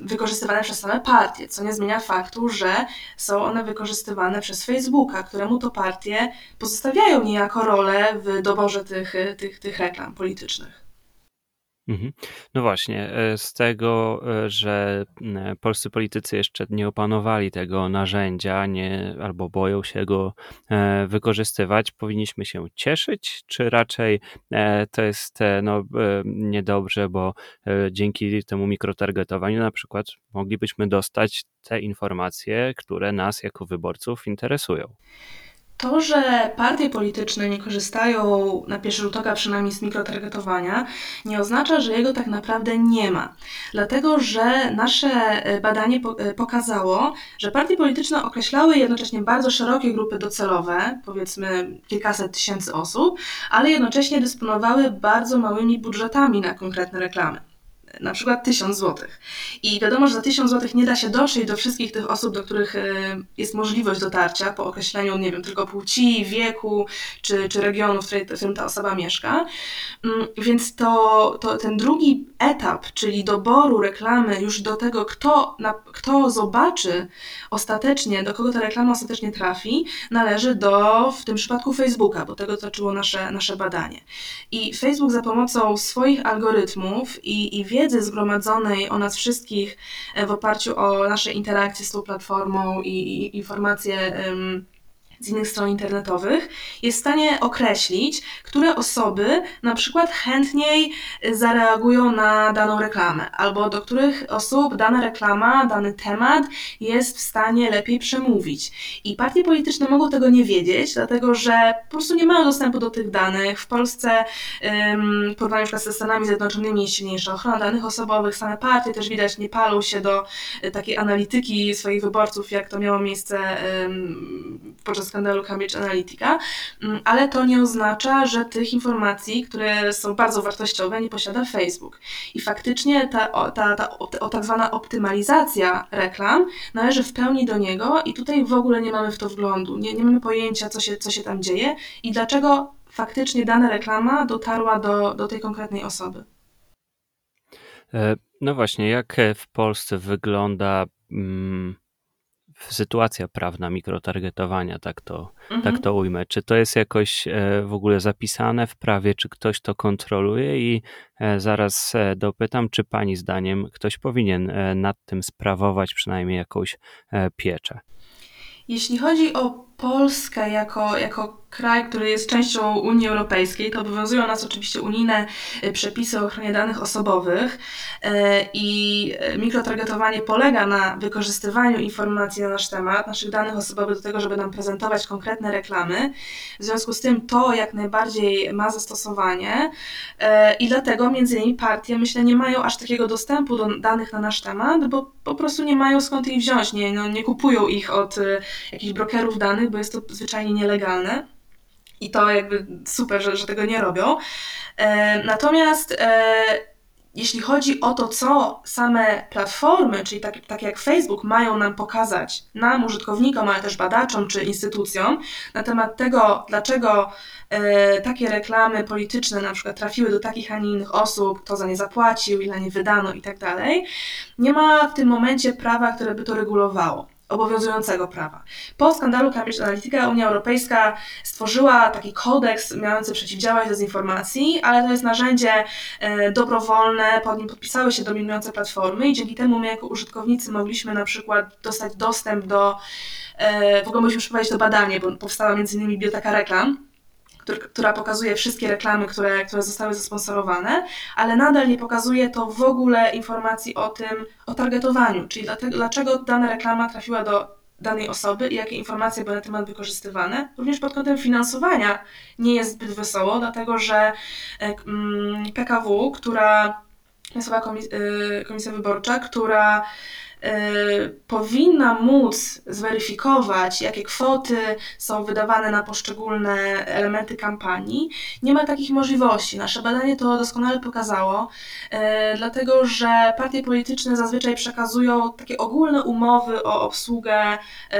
wykorzystywane przez same partie, co nie zmienia faktu, że są one wykorzystywane przez Facebooka, któremu to partie pozostawiają niejako rolę w doborze tych, tych, tych reklam politycznych. Mhm. No właśnie, e, z tego, e, że polscy politycy jeszcze nie opanowali tego narzędzia, nie, albo boją się go e, wykorzystywać, powinniśmy się cieszyć, czy raczej to jest no, niedobrze, bo dzięki temu mikrotargetowaniu na przykład moglibyśmy dostać te informacje, które nas jako wyborców interesują. To, że partie polityczne nie korzystają na pierwszy rzut oka przynajmniej z mikrotargetowania, nie oznacza, że jego tak naprawdę nie ma. Dlatego, że nasze e, badanie e, pokazało, że partie polityczne określały jednocześnie bardzo szerokie grupy docelowe, powiedzmy kilkaset tysięcy osób, ale jednocześnie dysponowały bardzo małymi budżetami na konkretne reklamy na przykład 1000 zł. I wiadomo, że za 1000 zł nie da się dotrzeć do wszystkich tych osób, do których e, jest możliwość dotarcia po określeniu, nie wiem, tylko płci, wieku czy, czy regionu, w którym ta osoba mieszka. Mm, więc to, to ten drugi etap, czyli doboru reklamy już do tego, kto, na, kto zobaczy ostatecznie, do kogo ta reklama ostatecznie trafi, należy do, w tym przypadku Facebooka, bo tego dotyczyło nasze, nasze badanie. I Facebook za pomocą swoich algorytmów i, i wiedzy zgromadzonej o nas wszystkich e, w oparciu o nasze interakcje z tą platformą i, i informacje z innych stron internetowych, jest w stanie określić, które osoby na przykład chętniej zareagują na daną reklamę, albo do których osób dana reklama, dany temat jest w stanie lepiej przemówić. I partie polityczne mogą tego nie wiedzieć, dlatego że po prostu nie mają dostępu do tych danych. W Polsce, w porównaniu ze Stanami Zjednoczonymi, jest silniejsza ochrona danych osobowych. Same partie też widać nie palą się do e, takiej analityki swoich wyborców, jak to miało miejsce podczas skandalu Cambridge Analytica, mm, ale to nie oznacza, że tych informacji, które są bardzo wartościowe, nie posiada Facebook. I faktycznie ta, ta, ta, ta tak zwana optymalizacja reklam należy w pełni do niego i tutaj w ogóle nie mamy w to wglądu, nie, nie mamy pojęcia, co się, co się tam dzieje i dlaczego faktycznie dana reklama dotarła do, do tej konkretnej osoby. E, no właśnie, jak w Polsce wygląda mm, sytuacja prawna mikrotargetowania, tak to, Mhm. tak to ujmę. Czy to jest jakoś e, w ogóle zapisane w prawie, czy ktoś to kontroluje? I e, zaraz e, dopytam, czy pani zdaniem ktoś powinien nad tym sprawować przynajmniej jakąś pieczę? Jeśli chodzi o Polskę jako, jako kraj, który jest częścią Unii Europejskiej, to obowiązują nas oczywiście unijne e, przepisy o ochronie danych osobowych e, i e, mikrotargetowanie polega na wykorzystywaniu informacji na nasz temat, naszych danych osobowych do tego, żeby nam prezentować konkretne reklamy. W związku z tym to jak najbardziej ma zastosowanie i dlatego między innymi partie, myślę, nie mają aż takiego dostępu do danych na nasz temat, bo po prostu nie mają skąd ich wziąć, nie, no, nie kupują ich od jakichś brokerów danych, bo jest to zwyczajnie nielegalne. I to jakby super, że, że tego nie robią. E, natomiast e, jeśli chodzi o to, co same platformy, czyli takie tak jak Facebook, mają nam pokazać, nam, użytkownikom, ale też badaczom czy instytucjom, na temat tego, dlaczego e, takie reklamy polityczne na przykład trafiły do takich, a nie innych osób, kto za nie zapłacił, ile nie wydano i tak dalej, nie ma w tym momencie prawa, które by to regulowało obowiązującego prawa. Po skandalu Cambridge Analytica Unia Europejska stworzyła taki kodeks mający przeciwdziałać dezinformacji, ale to jest narzędzie e, dobrowolne, pod nim podpisały się dominujące platformy i dzięki temu my jako użytkownicy mogliśmy na przykład dostać dostęp do, e, w ogóle mogliśmy przeprowadzić to badanie, bo powstała między innymi biblioteka reklam, która pokazuje wszystkie reklamy, które, które zostały zasponsorowane, ale nadal nie pokazuje to w ogóle informacji o tym, o targetowaniu, czyli dlatego, dlaczego dana reklama trafiła do danej osoby i jakie informacje były na temat wykorzystywane. Również pod kątem finansowania nie jest zbyt wesoło, dlatego że e, mm, PKW, która Państwowa e, Komisja Wyborcza, która powinna móc zweryfikować, jakie kwoty są wydawane na poszczególne elementy kampanii, nie ma takich możliwości. Nasze badanie to doskonale pokazało, y, dlatego że partie polityczne zazwyczaj przekazują takie ogólne umowy o obsługę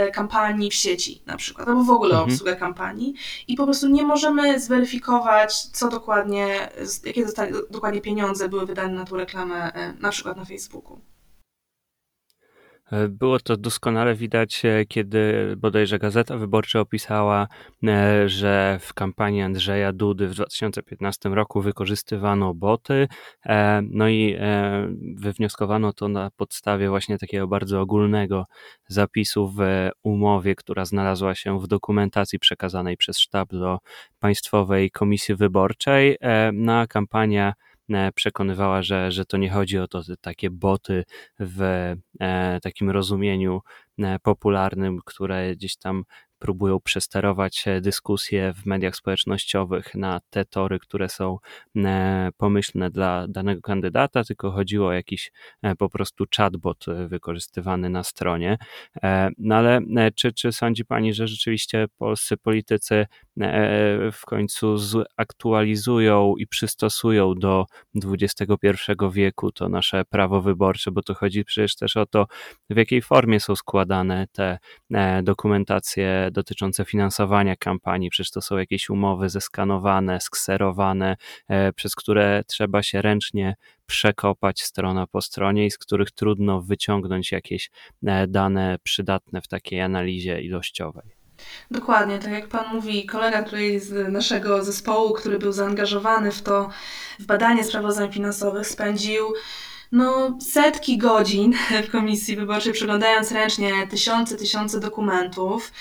y, kampanii w sieci, na przykład, albo w ogóle mhm. o obsługę kampanii, i po prostu nie możemy zweryfikować, co dokładnie, jakie dokładnie pieniądze były wydane na tą reklamę, na przykład na Facebooku. E, było to doskonale widać, e, kiedy bodajże Gazeta Wyborcza opisała, e, że w kampanii Andrzeja Dudy w 2015 roku wykorzystywano boty, no i wywnioskowano to na podstawie właśnie takiego bardzo ogólnego zapisu w umowie, która znalazła się w dokumentacji przekazanej przez sztab do Państwowej Komisji Wyborczej. Na kampanię przekonywała, że, że to nie chodzi o to, takie boty w e, takim rozumieniu e, popularnym, które gdzieś tam próbują przesterować e, dyskusje w mediach społecznościowych na te tory, które są pomyślne dla danego kandydata, tylko chodziło o jakiś po prostu chatbot wykorzystywany na stronie. No ale czy, czy sądzi Pani, że rzeczywiście polscy politycy w końcu zaktualizują i przystosują do XXI wieku to nasze prawo wyborcze, bo to chodzi przecież też o to, w jakiej formie są składane te dokumentacje dotyczące finansowania kampanii, przecież to są jakieś umowy zeskanowane, skserowane, e, przez które trzeba się ręcznie przekopać strona po stronie i z których trudno wyciągnąć jakieś e, dane przydatne w takiej analizie ilościowej. Dokładnie, tak jak Pan mówi, kolega tutaj z naszego zespołu, który był zaangażowany w to, w badanie sprawozdań finansowych, spędził no, setki godzin w komisji wyborczej, przeglądając ręcznie tysiące, tysiące dokumentów,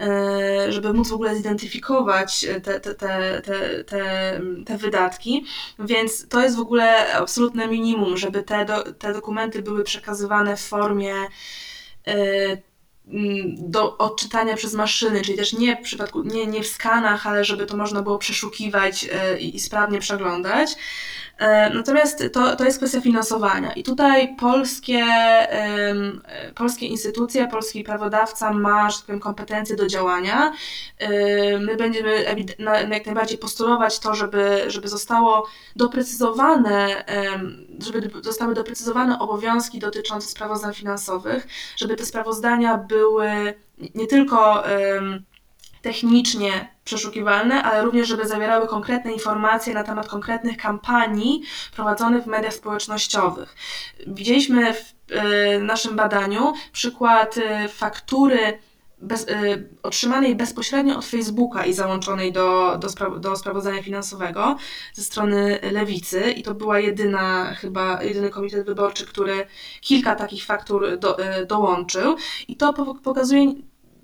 e, żeby móc w ogóle zidentyfikować te, te, te, te, te, wydatki. Więc to jest w ogóle absolutne minimum, żeby te, do, te dokumenty były przekazywane w formie e, do odczytania przez maszyny, czyli też nie w przypadku, nie, nie w skanach, ale żeby to można było przeszukiwać e, i, i sprawnie przeglądać. E, natomiast to, to jest kwestia finansowania i tutaj polskie, polskie instytucje, polski prawodawca ma, że tak powiem, kompetencje do działania. My będziemy jak najbardziej postulować to, żeby, żeby zostało doprecyzowane, żeby zostały doprecyzowane obowiązki dotyczące sprawozdań finansowych, żeby te sprawozdania były nie tylko technicznie przeszukiwalne, ale również, żeby zawierały konkretne informacje na temat konkretnych kampanii prowadzonych w mediach społecznościowych. Widzieliśmy w y, naszym badaniu przykład y, faktury bez, y, otrzymanej bezpośrednio od Facebooka i załączonej do, do, spra do sprawozdania finansowego ze strony lewicy i to była jedyna, chyba jedyny komitet wyborczy, który kilka takich faktur do, y, dołączył i to pokazuje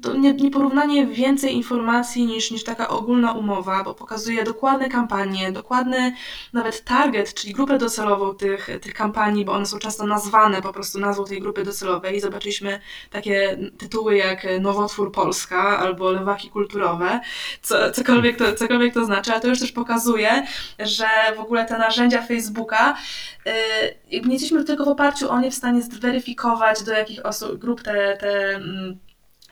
to nie, nieporównanie więcej informacji niż, niż taka ogólna umowa, bo pokazuje dokładne kampanie, dokładny nawet target, czyli grupę docelową tych, tych kampanii, bo one są często nazwane po prostu nazwą tej grupy docelowej. Zobaczyliśmy takie tytuły jak Nowotwór Polska albo Lewaki Kulturowe, co, cokolwiek, to, cokolwiek to znaczy, ale to już też pokazuje, że w ogóle te narzędzia Facebooka, yy, nie jesteśmy tylko w oparciu o nie w stanie zweryfikować, do jakich osób, grup te, te mm,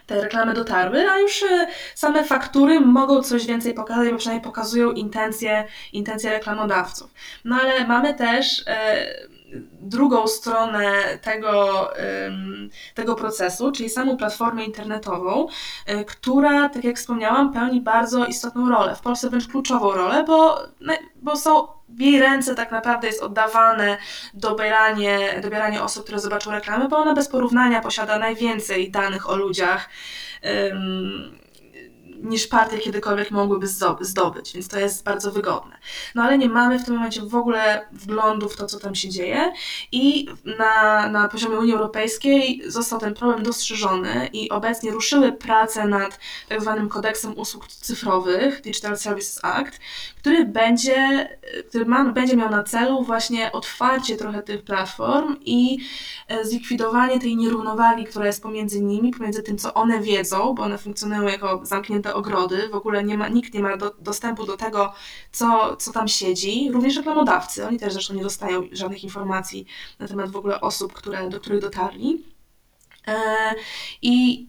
te reklamy dotarły, a już e, same faktury mogą coś więcej pokazać, bo przynajmniej pokazują intencje, intencje reklamodawców. No ale mamy też e, drugą stronę tego, tego procesu, czyli samą platformę internetową, e, która, tak jak wspomniałam, pełni bardzo istotną rolę, w Polsce wręcz kluczową rolę, bo, bo są w jej ręce tak naprawdę jest oddawane dobieranie, dobieranie osób, które zobaczą reklamy, bo ona bez porównania posiada najwięcej danych o ludziach niż partie kiedykolwiek mogłyby zdobyć, więc to jest bardzo wygodne. No ale nie mamy w tym momencie w ogóle wglądu w to, co tam się dzieje i na, na poziomie Unii Europejskiej został ten problem dostrzeżony i obecnie ruszyły prace nad tak zwanym kodeksem usług cyfrowych, Digital Services Act, który będzie, który ma, będzie miał na celu właśnie otwarcie trochę tych platform i e, zlikwidowanie tej nierównowagi, która jest pomiędzy nimi, pomiędzy tym, co one wiedzą, bo one funkcjonują jako zamknięte ogrody, w ogóle nie ma, nikt nie ma do, dostępu do tego, co, co tam siedzi, również reklamodawcy, oni też zresztą nie dostają żadnych informacji na temat w ogóle osób, które, do których dotarli. E, I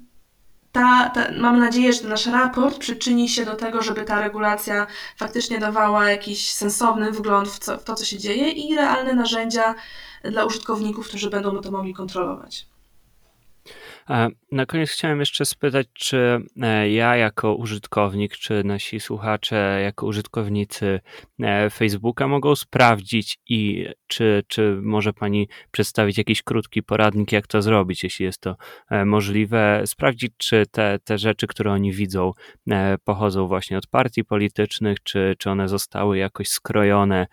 ta, ta, mamy nadzieję, że ten nasz raport przyczyni się do tego, żeby ta regulacja faktycznie dawała jakiś sensowny wgląd w, co, w to, co się dzieje i realne narzędzia dla użytkowników, którzy będą to mogli kontrolować. Na koniec chciałem jeszcze spytać, czy e, ja jako użytkownik, czy nasi słuchacze jako użytkownicy e, Facebooka mogą sprawdzić i czy, czy może Pani przedstawić jakiś krótki poradnik, jak to zrobić, jeśli jest to e, możliwe, sprawdzić, czy te, te rzeczy, które oni widzą, pochodzą właśnie od partii politycznych, czy, czy one zostały jakoś skrojone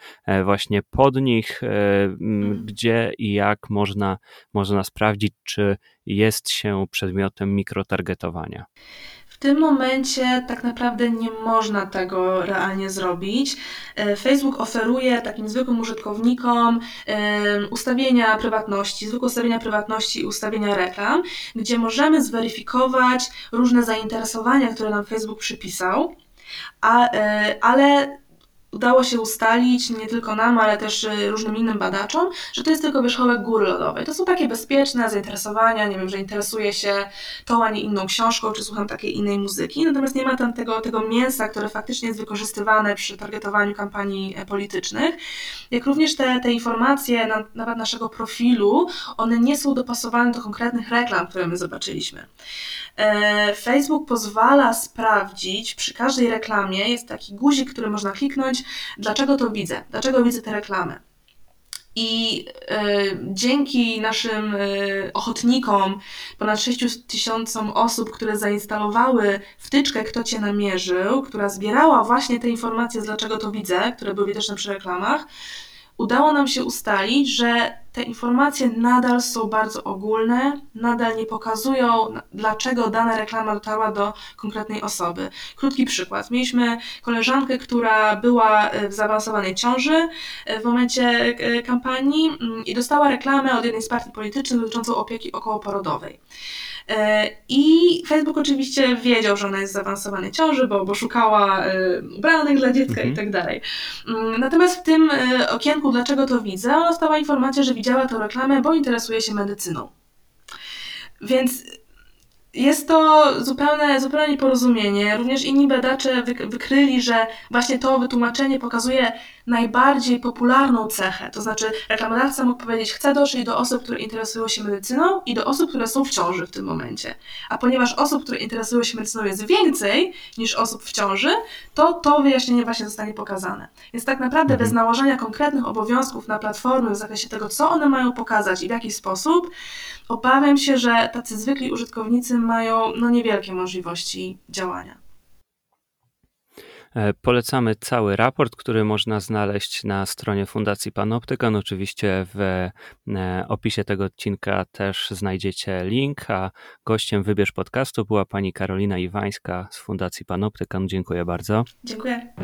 właśnie pod nich, mhm. gdzie i jak można, można sprawdzić, czy jest się przedmiotem mikrotargetowania. W tym momencie tak naprawdę nie można tego realnie zrobić. E, Facebook oferuje takim zwykłym użytkownikom ustawienia prywatności, zwykłe ustawienia prywatności i ustawienia reklam, gdzie możemy zweryfikować różne zainteresowania, które nam Facebook przypisał, a, e, ale udało się ustalić, nie tylko nam, ale też y, różnym innym badaczom, że to jest tylko wierzchołek góry lodowej. To są takie bezpieczne zainteresowania, nie wiem, że interesuję się tą, a nie inną książką, czy słucham takiej innej muzyki, natomiast nie ma tam tego, tego mięsa, które faktycznie jest wykorzystywane przy targetowaniu kampanii e, politycznych. Jak również te, te informacje, na, nawet naszego profilu, one nie są dopasowane do konkretnych reklam, które my zobaczyliśmy. E, Facebook pozwala sprawdzić przy każdej reklamie, jest taki guzik, który można kliknąć, dlaczego to widzę, dlaczego widzę te reklamy. I y, dzięki naszym y, ochotnikom, ponad 6 tysiącom osób, które zainstalowały wtyczkę Kto Cię namierzył, która zbierała właśnie te informacje dlaczego to widzę, które były widoczne przy reklamach, udało nam się ustalić, że te informacje nadal są bardzo ogólne, nadal nie pokazują, dlaczego dana reklama dotarła do konkretnej osoby. Krótki przykład. Mieliśmy koleżankę, która była e, w zaawansowanej ciąży e, w momencie e, kampanii mm, i dostała reklamę od jednej z partii politycznych dotyczącą opieki okołoporodowej. E, I Facebook oczywiście wiedział, że ona jest w zaawansowanej ciąży, bo, bo szukała e, ubranek dla dziecka mhm. i tak dalej. Mm, natomiast w tym e, okienku, dlaczego to widzę, ona dostała informację, że widziała tę reklamę, bo interesuje się medycyną. Więc jest to zupełne, zupełne nieporozumienie. Również inni badacze wykryli, że właśnie to wytłumaczenie pokazuje najbardziej popularną cechę. To znaczy, reklamodawca mógł powiedzieć, chcę dotrzeć do osób, które interesują się medycyną i do osób, które są w ciąży w tym momencie. A ponieważ osób, które interesują się medycyną jest więcej niż osób w ciąży, to to wyjaśnienie właśnie zostanie pokazane. Więc tak naprawdę bez mhm. nałożenia konkretnych obowiązków na platformy w zakresie tego, co one mają pokazać i w jaki sposób, obawiam się, że tacy zwykli użytkownicy mają no, niewielkie możliwości działania. E, polecamy cały raport, który można znaleźć na stronie Fundacji Panoptykon. Oczywiście w e, opisie tego odcinka też znajdziecie link, a gościem Wybierz Podcastu była pani Karolina Iwańska z Fundacji Panoptykon. Dziękuję bardzo. Dziękuję.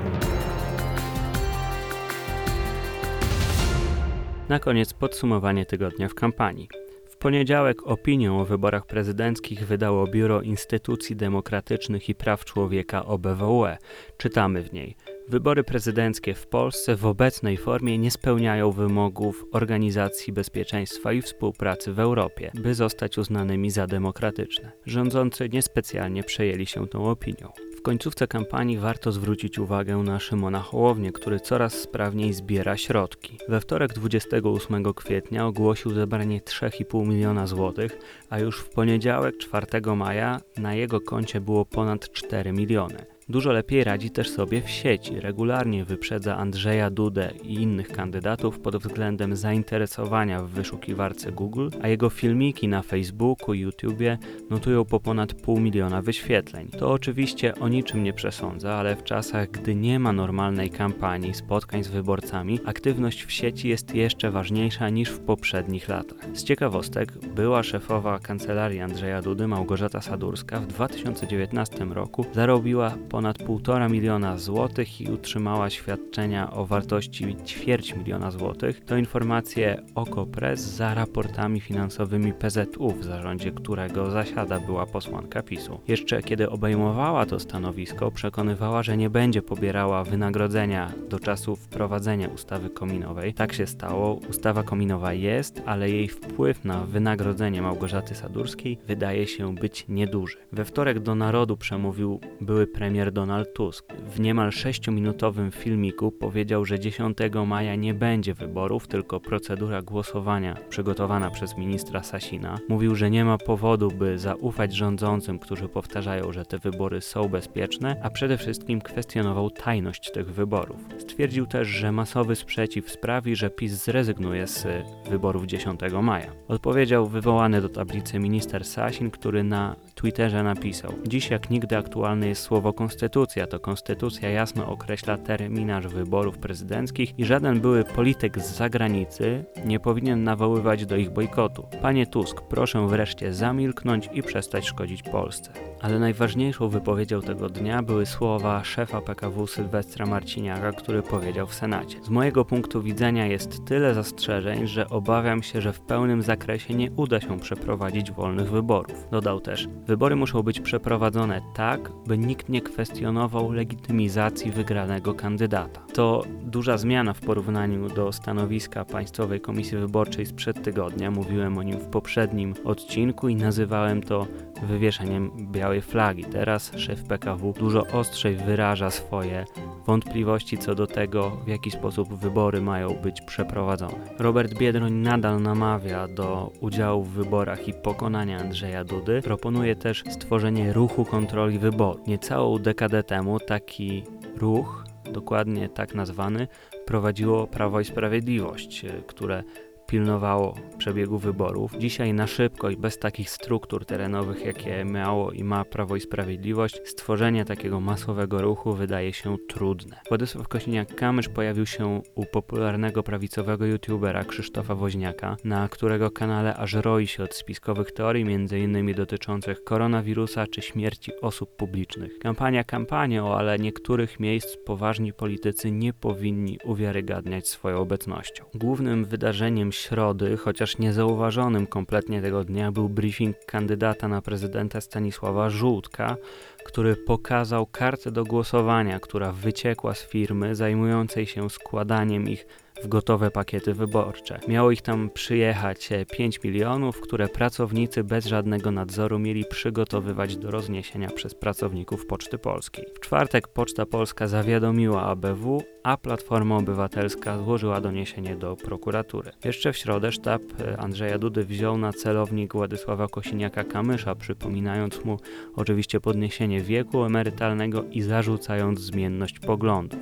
Na koniec podsumowanie tygodnia w kampanii. W poniedziałek opinię o wyborach prezydenckich wydało Biuro Instytucji Demokratycznych i Praw Człowieka OBWE. Czytamy w niej: Wybory prezydenckie w Polsce w obecnej formie nie spełniają wymogów Organizacji Bezpieczeństwa i Współpracy w Europie, by zostać uznanymi za demokratyczne. Rządzący niespecjalnie przejęli się tą opinią końcówce kampanii warto zwrócić uwagę na Szymona Hołownię, który coraz sprawniej zbiera środki. We wtorek 28 kwietnia ogłosił zebranie 3,5 miliona złotych, a już w poniedziałek 4 maja na jego koncie było ponad 4 miliony. Dużo lepiej radzi też sobie w sieci. Regularnie wyprzedza Andrzeja Dudę i innych kandydatów pod względem zainteresowania w wyszukiwarce Google, a jego filmiki na Facebooku i YouTubie notują po ponad pół miliona wyświetleń. To oczywiście o niczym nie przesądza, ale w czasach, gdy nie ma normalnej kampanii, spotkań z wyborcami, aktywność w sieci jest jeszcze ważniejsza niż w poprzednich latach. Z ciekawostek, była szefowa kancelarii Andrzeja Dudy, Małgorzata Sadurska, w 2019 roku zarobiła ponad 1,5 miliona złotych i utrzymała świadczenia o wartości ćwierć miliona złotych. To informacje OKO.press za raportami finansowymi PZU, w zarządzie którego zasiada była posłanka PiSu. Jeszcze kiedy obejmowała to stanowisko, przekonywała, że nie będzie pobierała wynagrodzenia do czasu wprowadzenia ustawy kominowej. Tak się stało. Ustawa kominowa jest, ale jej wpływ na wynagrodzenie Małgorzaty Sadurskiej wydaje się być nieduży. We wtorek do narodu przemówił były premier premier Donald Tusk w niemal 6-minutowym filmiku powiedział, że 10 maja nie będzie wyborów, tylko procedura głosowania przygotowana przez ministra Sasina. Mówił, że nie ma powodu, by zaufać rządzącym, którzy powtarzają, że te wybory są bezpieczne, a przede wszystkim kwestionował tajność tych wyborów. Stwierdził też, że masowy sprzeciw sprawi, że PiS zrezygnuje z wyborów 10 maja. Odpowiedział wywołany do tablicy minister Sasin, który na Twitterze napisał: Dziś jak nigdy aktualne jest słowo konstytucja. To konstytucja jasno określa terminarz wyborów prezydenckich i żaden były polityk z zagranicy nie powinien nawoływać do ich bojkotu. Panie Tusk, proszę wreszcie zamilknąć i przestać szkodzić Polsce. Ale najważniejszą wypowiedzią tego dnia były słowa szefa PKW Sylwestra Marciniaka, który powiedział w Senacie: Z mojego punktu widzenia jest tyle zastrzeżeń, że obawiam się, że w pełnym zakresie nie uda się przeprowadzić wolnych wyborów. Dodał też: Wybory muszą być przeprowadzone tak, by nikt nie kwestionował legitymizacji wygranego kandydata. To duża zmiana w porównaniu do stanowiska Państwowej Komisji Wyborczej sprzed tygodnia. Mówiłem o nim w poprzednim odcinku i nazywałem to wywieszeniem białej flagi. Teraz szef PKW dużo ostrzej wyraża swoje wątpliwości co do tego, w jaki sposób wybory mają być przeprowadzone. Robert Biedroń nadal namawia do udziału w wyborach i pokonania Andrzeja Dudy. Proponuje też stworzenie ruchu kontroli wyboru. Niecałą dekadę temu taki ruch, dokładnie tak nazwany, prowadziło Prawo i Sprawiedliwość, które pilnowało przebiegu wyborów. Dzisiaj na szybko i bez takich struktur terenowych, jakie miało i ma Prawo i Sprawiedliwość, stworzenie takiego masowego ruchu wydaje się trudne. Władysław Kośniak-Kamysz pojawił się u popularnego prawicowego youtubera Krzysztofa Woźniaka, na którego kanale aż roi się od spiskowych teorii, m.in. dotyczących koronawirusa czy śmierci osób publicznych. Kampania kampanią, ale niektórych miejsc poważni politycy nie powinni uwiarygadniać swoją obecnością. Głównym wydarzeniem środy, chociaż niezauważonym kompletnie tego dnia, był briefing kandydata na prezydenta Stanisława Żółtka, który pokazał kartę do głosowania, która wyciekła z firmy zajmującej się składaniem ich w gotowe pakiety wyborcze. Miało ich tam przyjechać 5 milionów, które pracownicy bez żadnego nadzoru mieli przygotowywać do rozniesienia przez pracowników Poczty Polskiej. W czwartek Poczta Polska zawiadomiła ABW, a Platforma Obywatelska złożyła doniesienie do prokuratury. Jeszcze w środę sztab Andrzeja Dudy wziął na celownik Władysława Kosiniaka-Kamysza, przypominając mu oczywiście podniesienie wieku emerytalnego i zarzucając zmienność poglądów.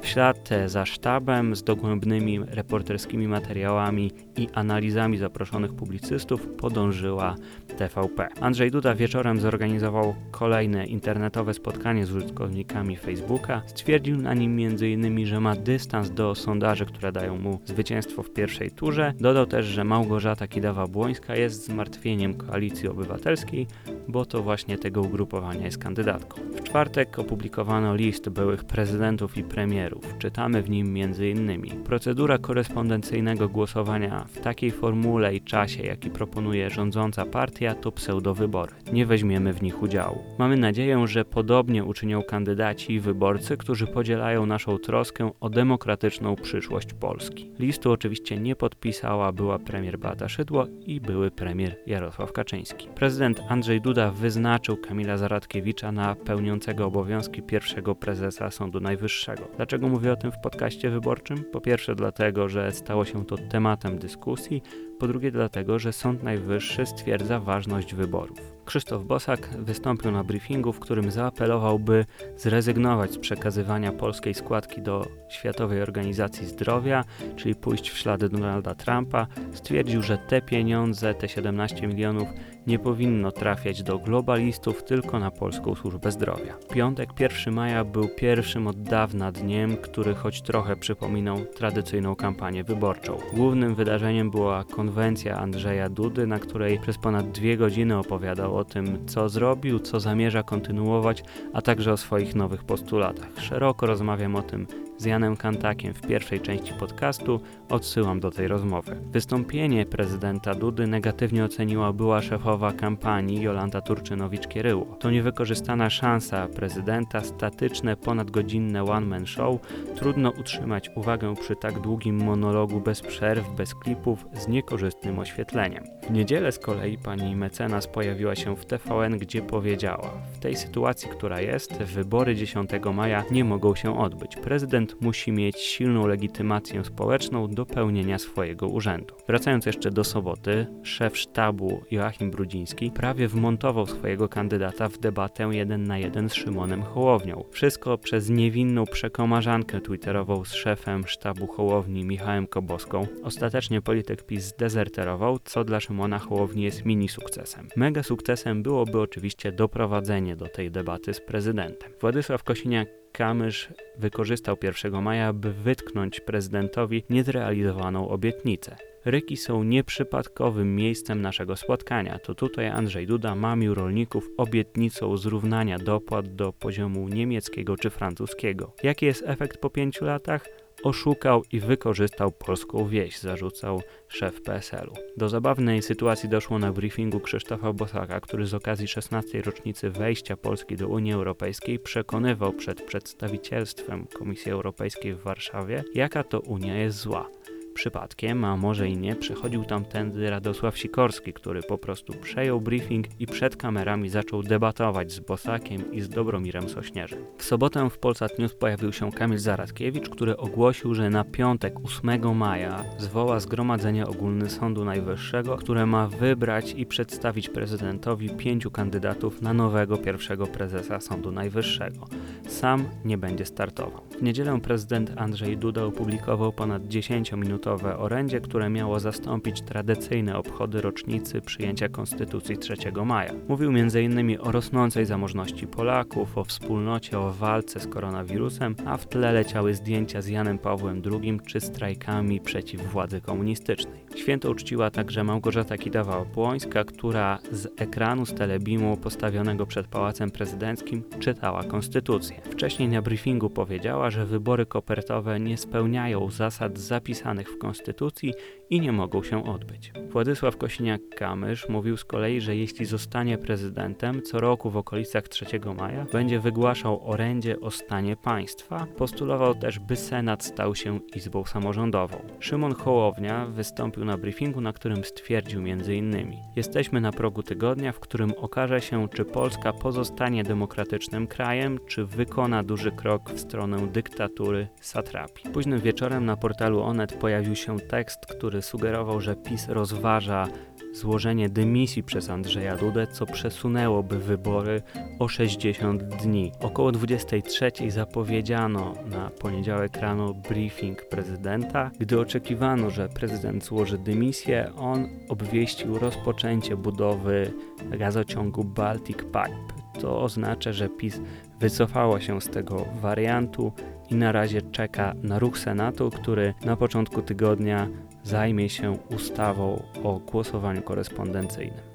W ślad za sztabem z dogłębnymi reporterskimi materiałami i analizami zaproszonych publicystów podążyła TVP. Andrzej Duda wieczorem zorganizował kolejne internetowe spotkanie z użytkownikami Facebooka. Stwierdził na nim m.in., że ma dystans do sondaży, które dają mu zwycięstwo w pierwszej turze. Dodał też, że Małgorzata Kidawa-Błońska jest zmartwieniem Koalicji Obywatelskiej, bo to właśnie tego ugrupowania jest kandydatką. W czwartek opublikowano list byłych prezydentów i premierów. Czytamy w nim m.in. Procedura korespondencyjnego głosowania w takiej formule i czasie, jaki proponuje rządząca partia, to pseudowybory. Nie weźmiemy w nich udziału. Mamy nadzieję, że podobnie uczynią kandydaci i wyborcy, którzy podzielają naszą troskę o demokratyczną przyszłość Polski. Listu oczywiście nie podpisała była premier Beata Szydło i były premier Jarosław Kaczyński. Prezydent Andrzej Duda wyznaczył Kamila Zaradkiewicza na pełniącego obowiązki pierwszego prezesa Sądu Najwyższego. Dlaczego mówię o tym w podcaście wyborczym? Po pierwsze dlatego, że stało się to tematem dyskusji, pescoço e po drugie dlatego, że Sąd Najwyższy stwierdza ważność wyborów. Krzysztof Bosak wystąpił na briefingu, w którym zaapelował, by zrezygnować z przekazywania polskiej składki do Światowej Organizacji Zdrowia, czyli pójść w ślady Donalda Trumpa. Stwierdził, że te pieniądze, te 17 milionów, nie powinno trafiać do globalistów, tylko na polską służbę zdrowia. Piątek 1 maja był pierwszym od dawna dniem, który choć trochę przypominał tradycyjną kampanię wyborczą. Głównym wydarzeniem była konwencja Andrzeja Dudy, na której przez ponad dwie godziny opowiadał o tym, co zrobił, co zamierza kontynuować, a także o swoich nowych postulatach. Szeroko rozmawiam o tym z Janem Kantakiem w pierwszej części podcastu, odsyłam do tej rozmowy. Wystąpienie prezydenta Dudy negatywnie oceniła była szefowa kampanii Jolanta Turczynowicz-Kieryło. To niewykorzystana szansa prezydenta, statyczne, ponadgodzinne one-man show. Trudno utrzymać uwagę przy tak długim monologu bez przerw, bez klipów, z niekorzystnym oświetleniem. W niedzielę z kolei pani mecenas pojawiła się w TVN, gdzie powiedziała: tej sytuacji, która jest, wybory 10 maja nie mogą się odbyć. Prezydent musi mieć silną legitymację społeczną do pełnienia swojego urzędu. Wracając jeszcze do soboty, szef sztabu Joachim Brudziński prawie wmontował swojego kandydata w debatę jeden na jeden z Szymonem Hołownią. Wszystko przez niewinną przekomarzankę twitterową z szefem sztabu Hołowni Michałem Koboską. Ostatecznie polityk PiS zdezerterował, co dla Szymona Hołowni jest mini sukcesem. Mega sukcesem byłoby oczywiście doprowadzenie do tej debaty z prezydentem. Władysław Kosiniak Kamysz wykorzystał 1 maja, by wytknąć prezydentowi niezrealizowaną obietnicę. Ryki są nieprzypadkowym miejscem naszego spotkania. To tutaj Andrzej Duda mamił rolników obietnicą zrównania dopłat do poziomu niemieckiego czy francuskiego. Jaki jest efekt po pięciu latach? Oszukał i wykorzystał polską wieś, zarzucał szef PSL-u. Do zabawnej sytuacji doszło na briefingu Krzysztofa Bosaka, który z okazji 16. rocznicy wejścia Polski do Unii Europejskiej przekonywał przed przedstawicielstwem Komisji Europejskiej w Warszawie, jaka to Unia jest zła. Przypadkiem, a może i nie, przechodził tamtędy Radosław Sikorski, który po prostu przejął briefing i przed kamerami zaczął debatować z Bosakiem i z Dobromirem Sośnierzem. W sobotę w Polsat News pojawił się Kamil Zaradkiewicz, który ogłosił, że na piątek 8 maja zwoła Zgromadzenie Ogólne Sądu Najwyższego, które ma wybrać i przedstawić prezydentowi pięciu kandydatów na nowego pierwszego prezesa Sądu Najwyższego. Sam nie będzie startował. W niedzielę prezydent Andrzej Duda opublikował ponad 10-minutowe orędzie, które miało zastąpić tradycyjne obchody rocznicy przyjęcia Konstytucji 3 maja. Mówił m.in. o rosnącej zamożności Polaków, o wspólnocie, o walce z koronawirusem, a w tle leciały zdjęcia z Janem Pawłem II czy strajkami przeciw władzy komunistycznej. Święto uczciła także Małgorzata Kidawa-Błońska, która z ekranu z telebimu postawionego przed Pałacem Prezydenckim czytała Konstytucję. Wcześniej na briefingu powiedziała, że wybory kopertowe nie spełniają zasad zapisanych w Konstytucji i nie mogą się odbyć. Władysław Kosiniak-Kamysz mówił z kolei, że jeśli zostanie prezydentem, co roku w okolicach 3 maja będzie wygłaszał orędzie o stanie państwa. Postulował też, by Senat stał się Izbą Samorządową. Szymon Hołownia wystąpił na briefingu, na którym stwierdził m.in. Jesteśmy na progu tygodnia, w którym okaże się, czy Polska pozostanie demokratycznym krajem, czy wykona duży krok w stronę dyktatury satrapii. Późnym wieczorem na portalu Onet pojawił się tekst, który sugerował, że PiS rozważa złożenie dymisji przez Andrzeja Dudę, co przesunęłoby wybory o 60 dni. Około 23 zapowiedziano na poniedziałek rano briefing prezydenta. Gdy oczekiwano, że prezydent złoży dymisję, on obwieścił rozpoczęcie budowy gazociągu Baltic Pipe. To oznacza, że PiS wycofało się z tego wariantu i na razie czeka na ruch Senatu, który na początku tygodnia zajmie się ustawą o głosowaniu korespondencyjnym.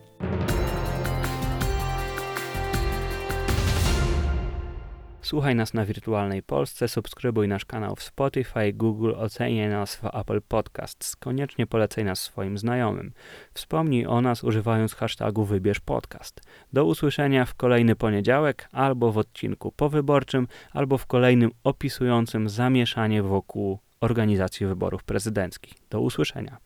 Słuchaj nas na Wirtualnej Polsce, subskrybuj nasz kanał w Spotify, Google, oceniaj nas w Apple Podcasts. Koniecznie polecaj nas swoim znajomym. Wspomnij o nas używając hashtagu Wybierz Podcast. Do usłyszenia w kolejny poniedziałek, albo w odcinku powyborczym, albo w kolejnym opisującym zamieszanie wokół organizacji wyborów prezydenckich. Do usłyszenia.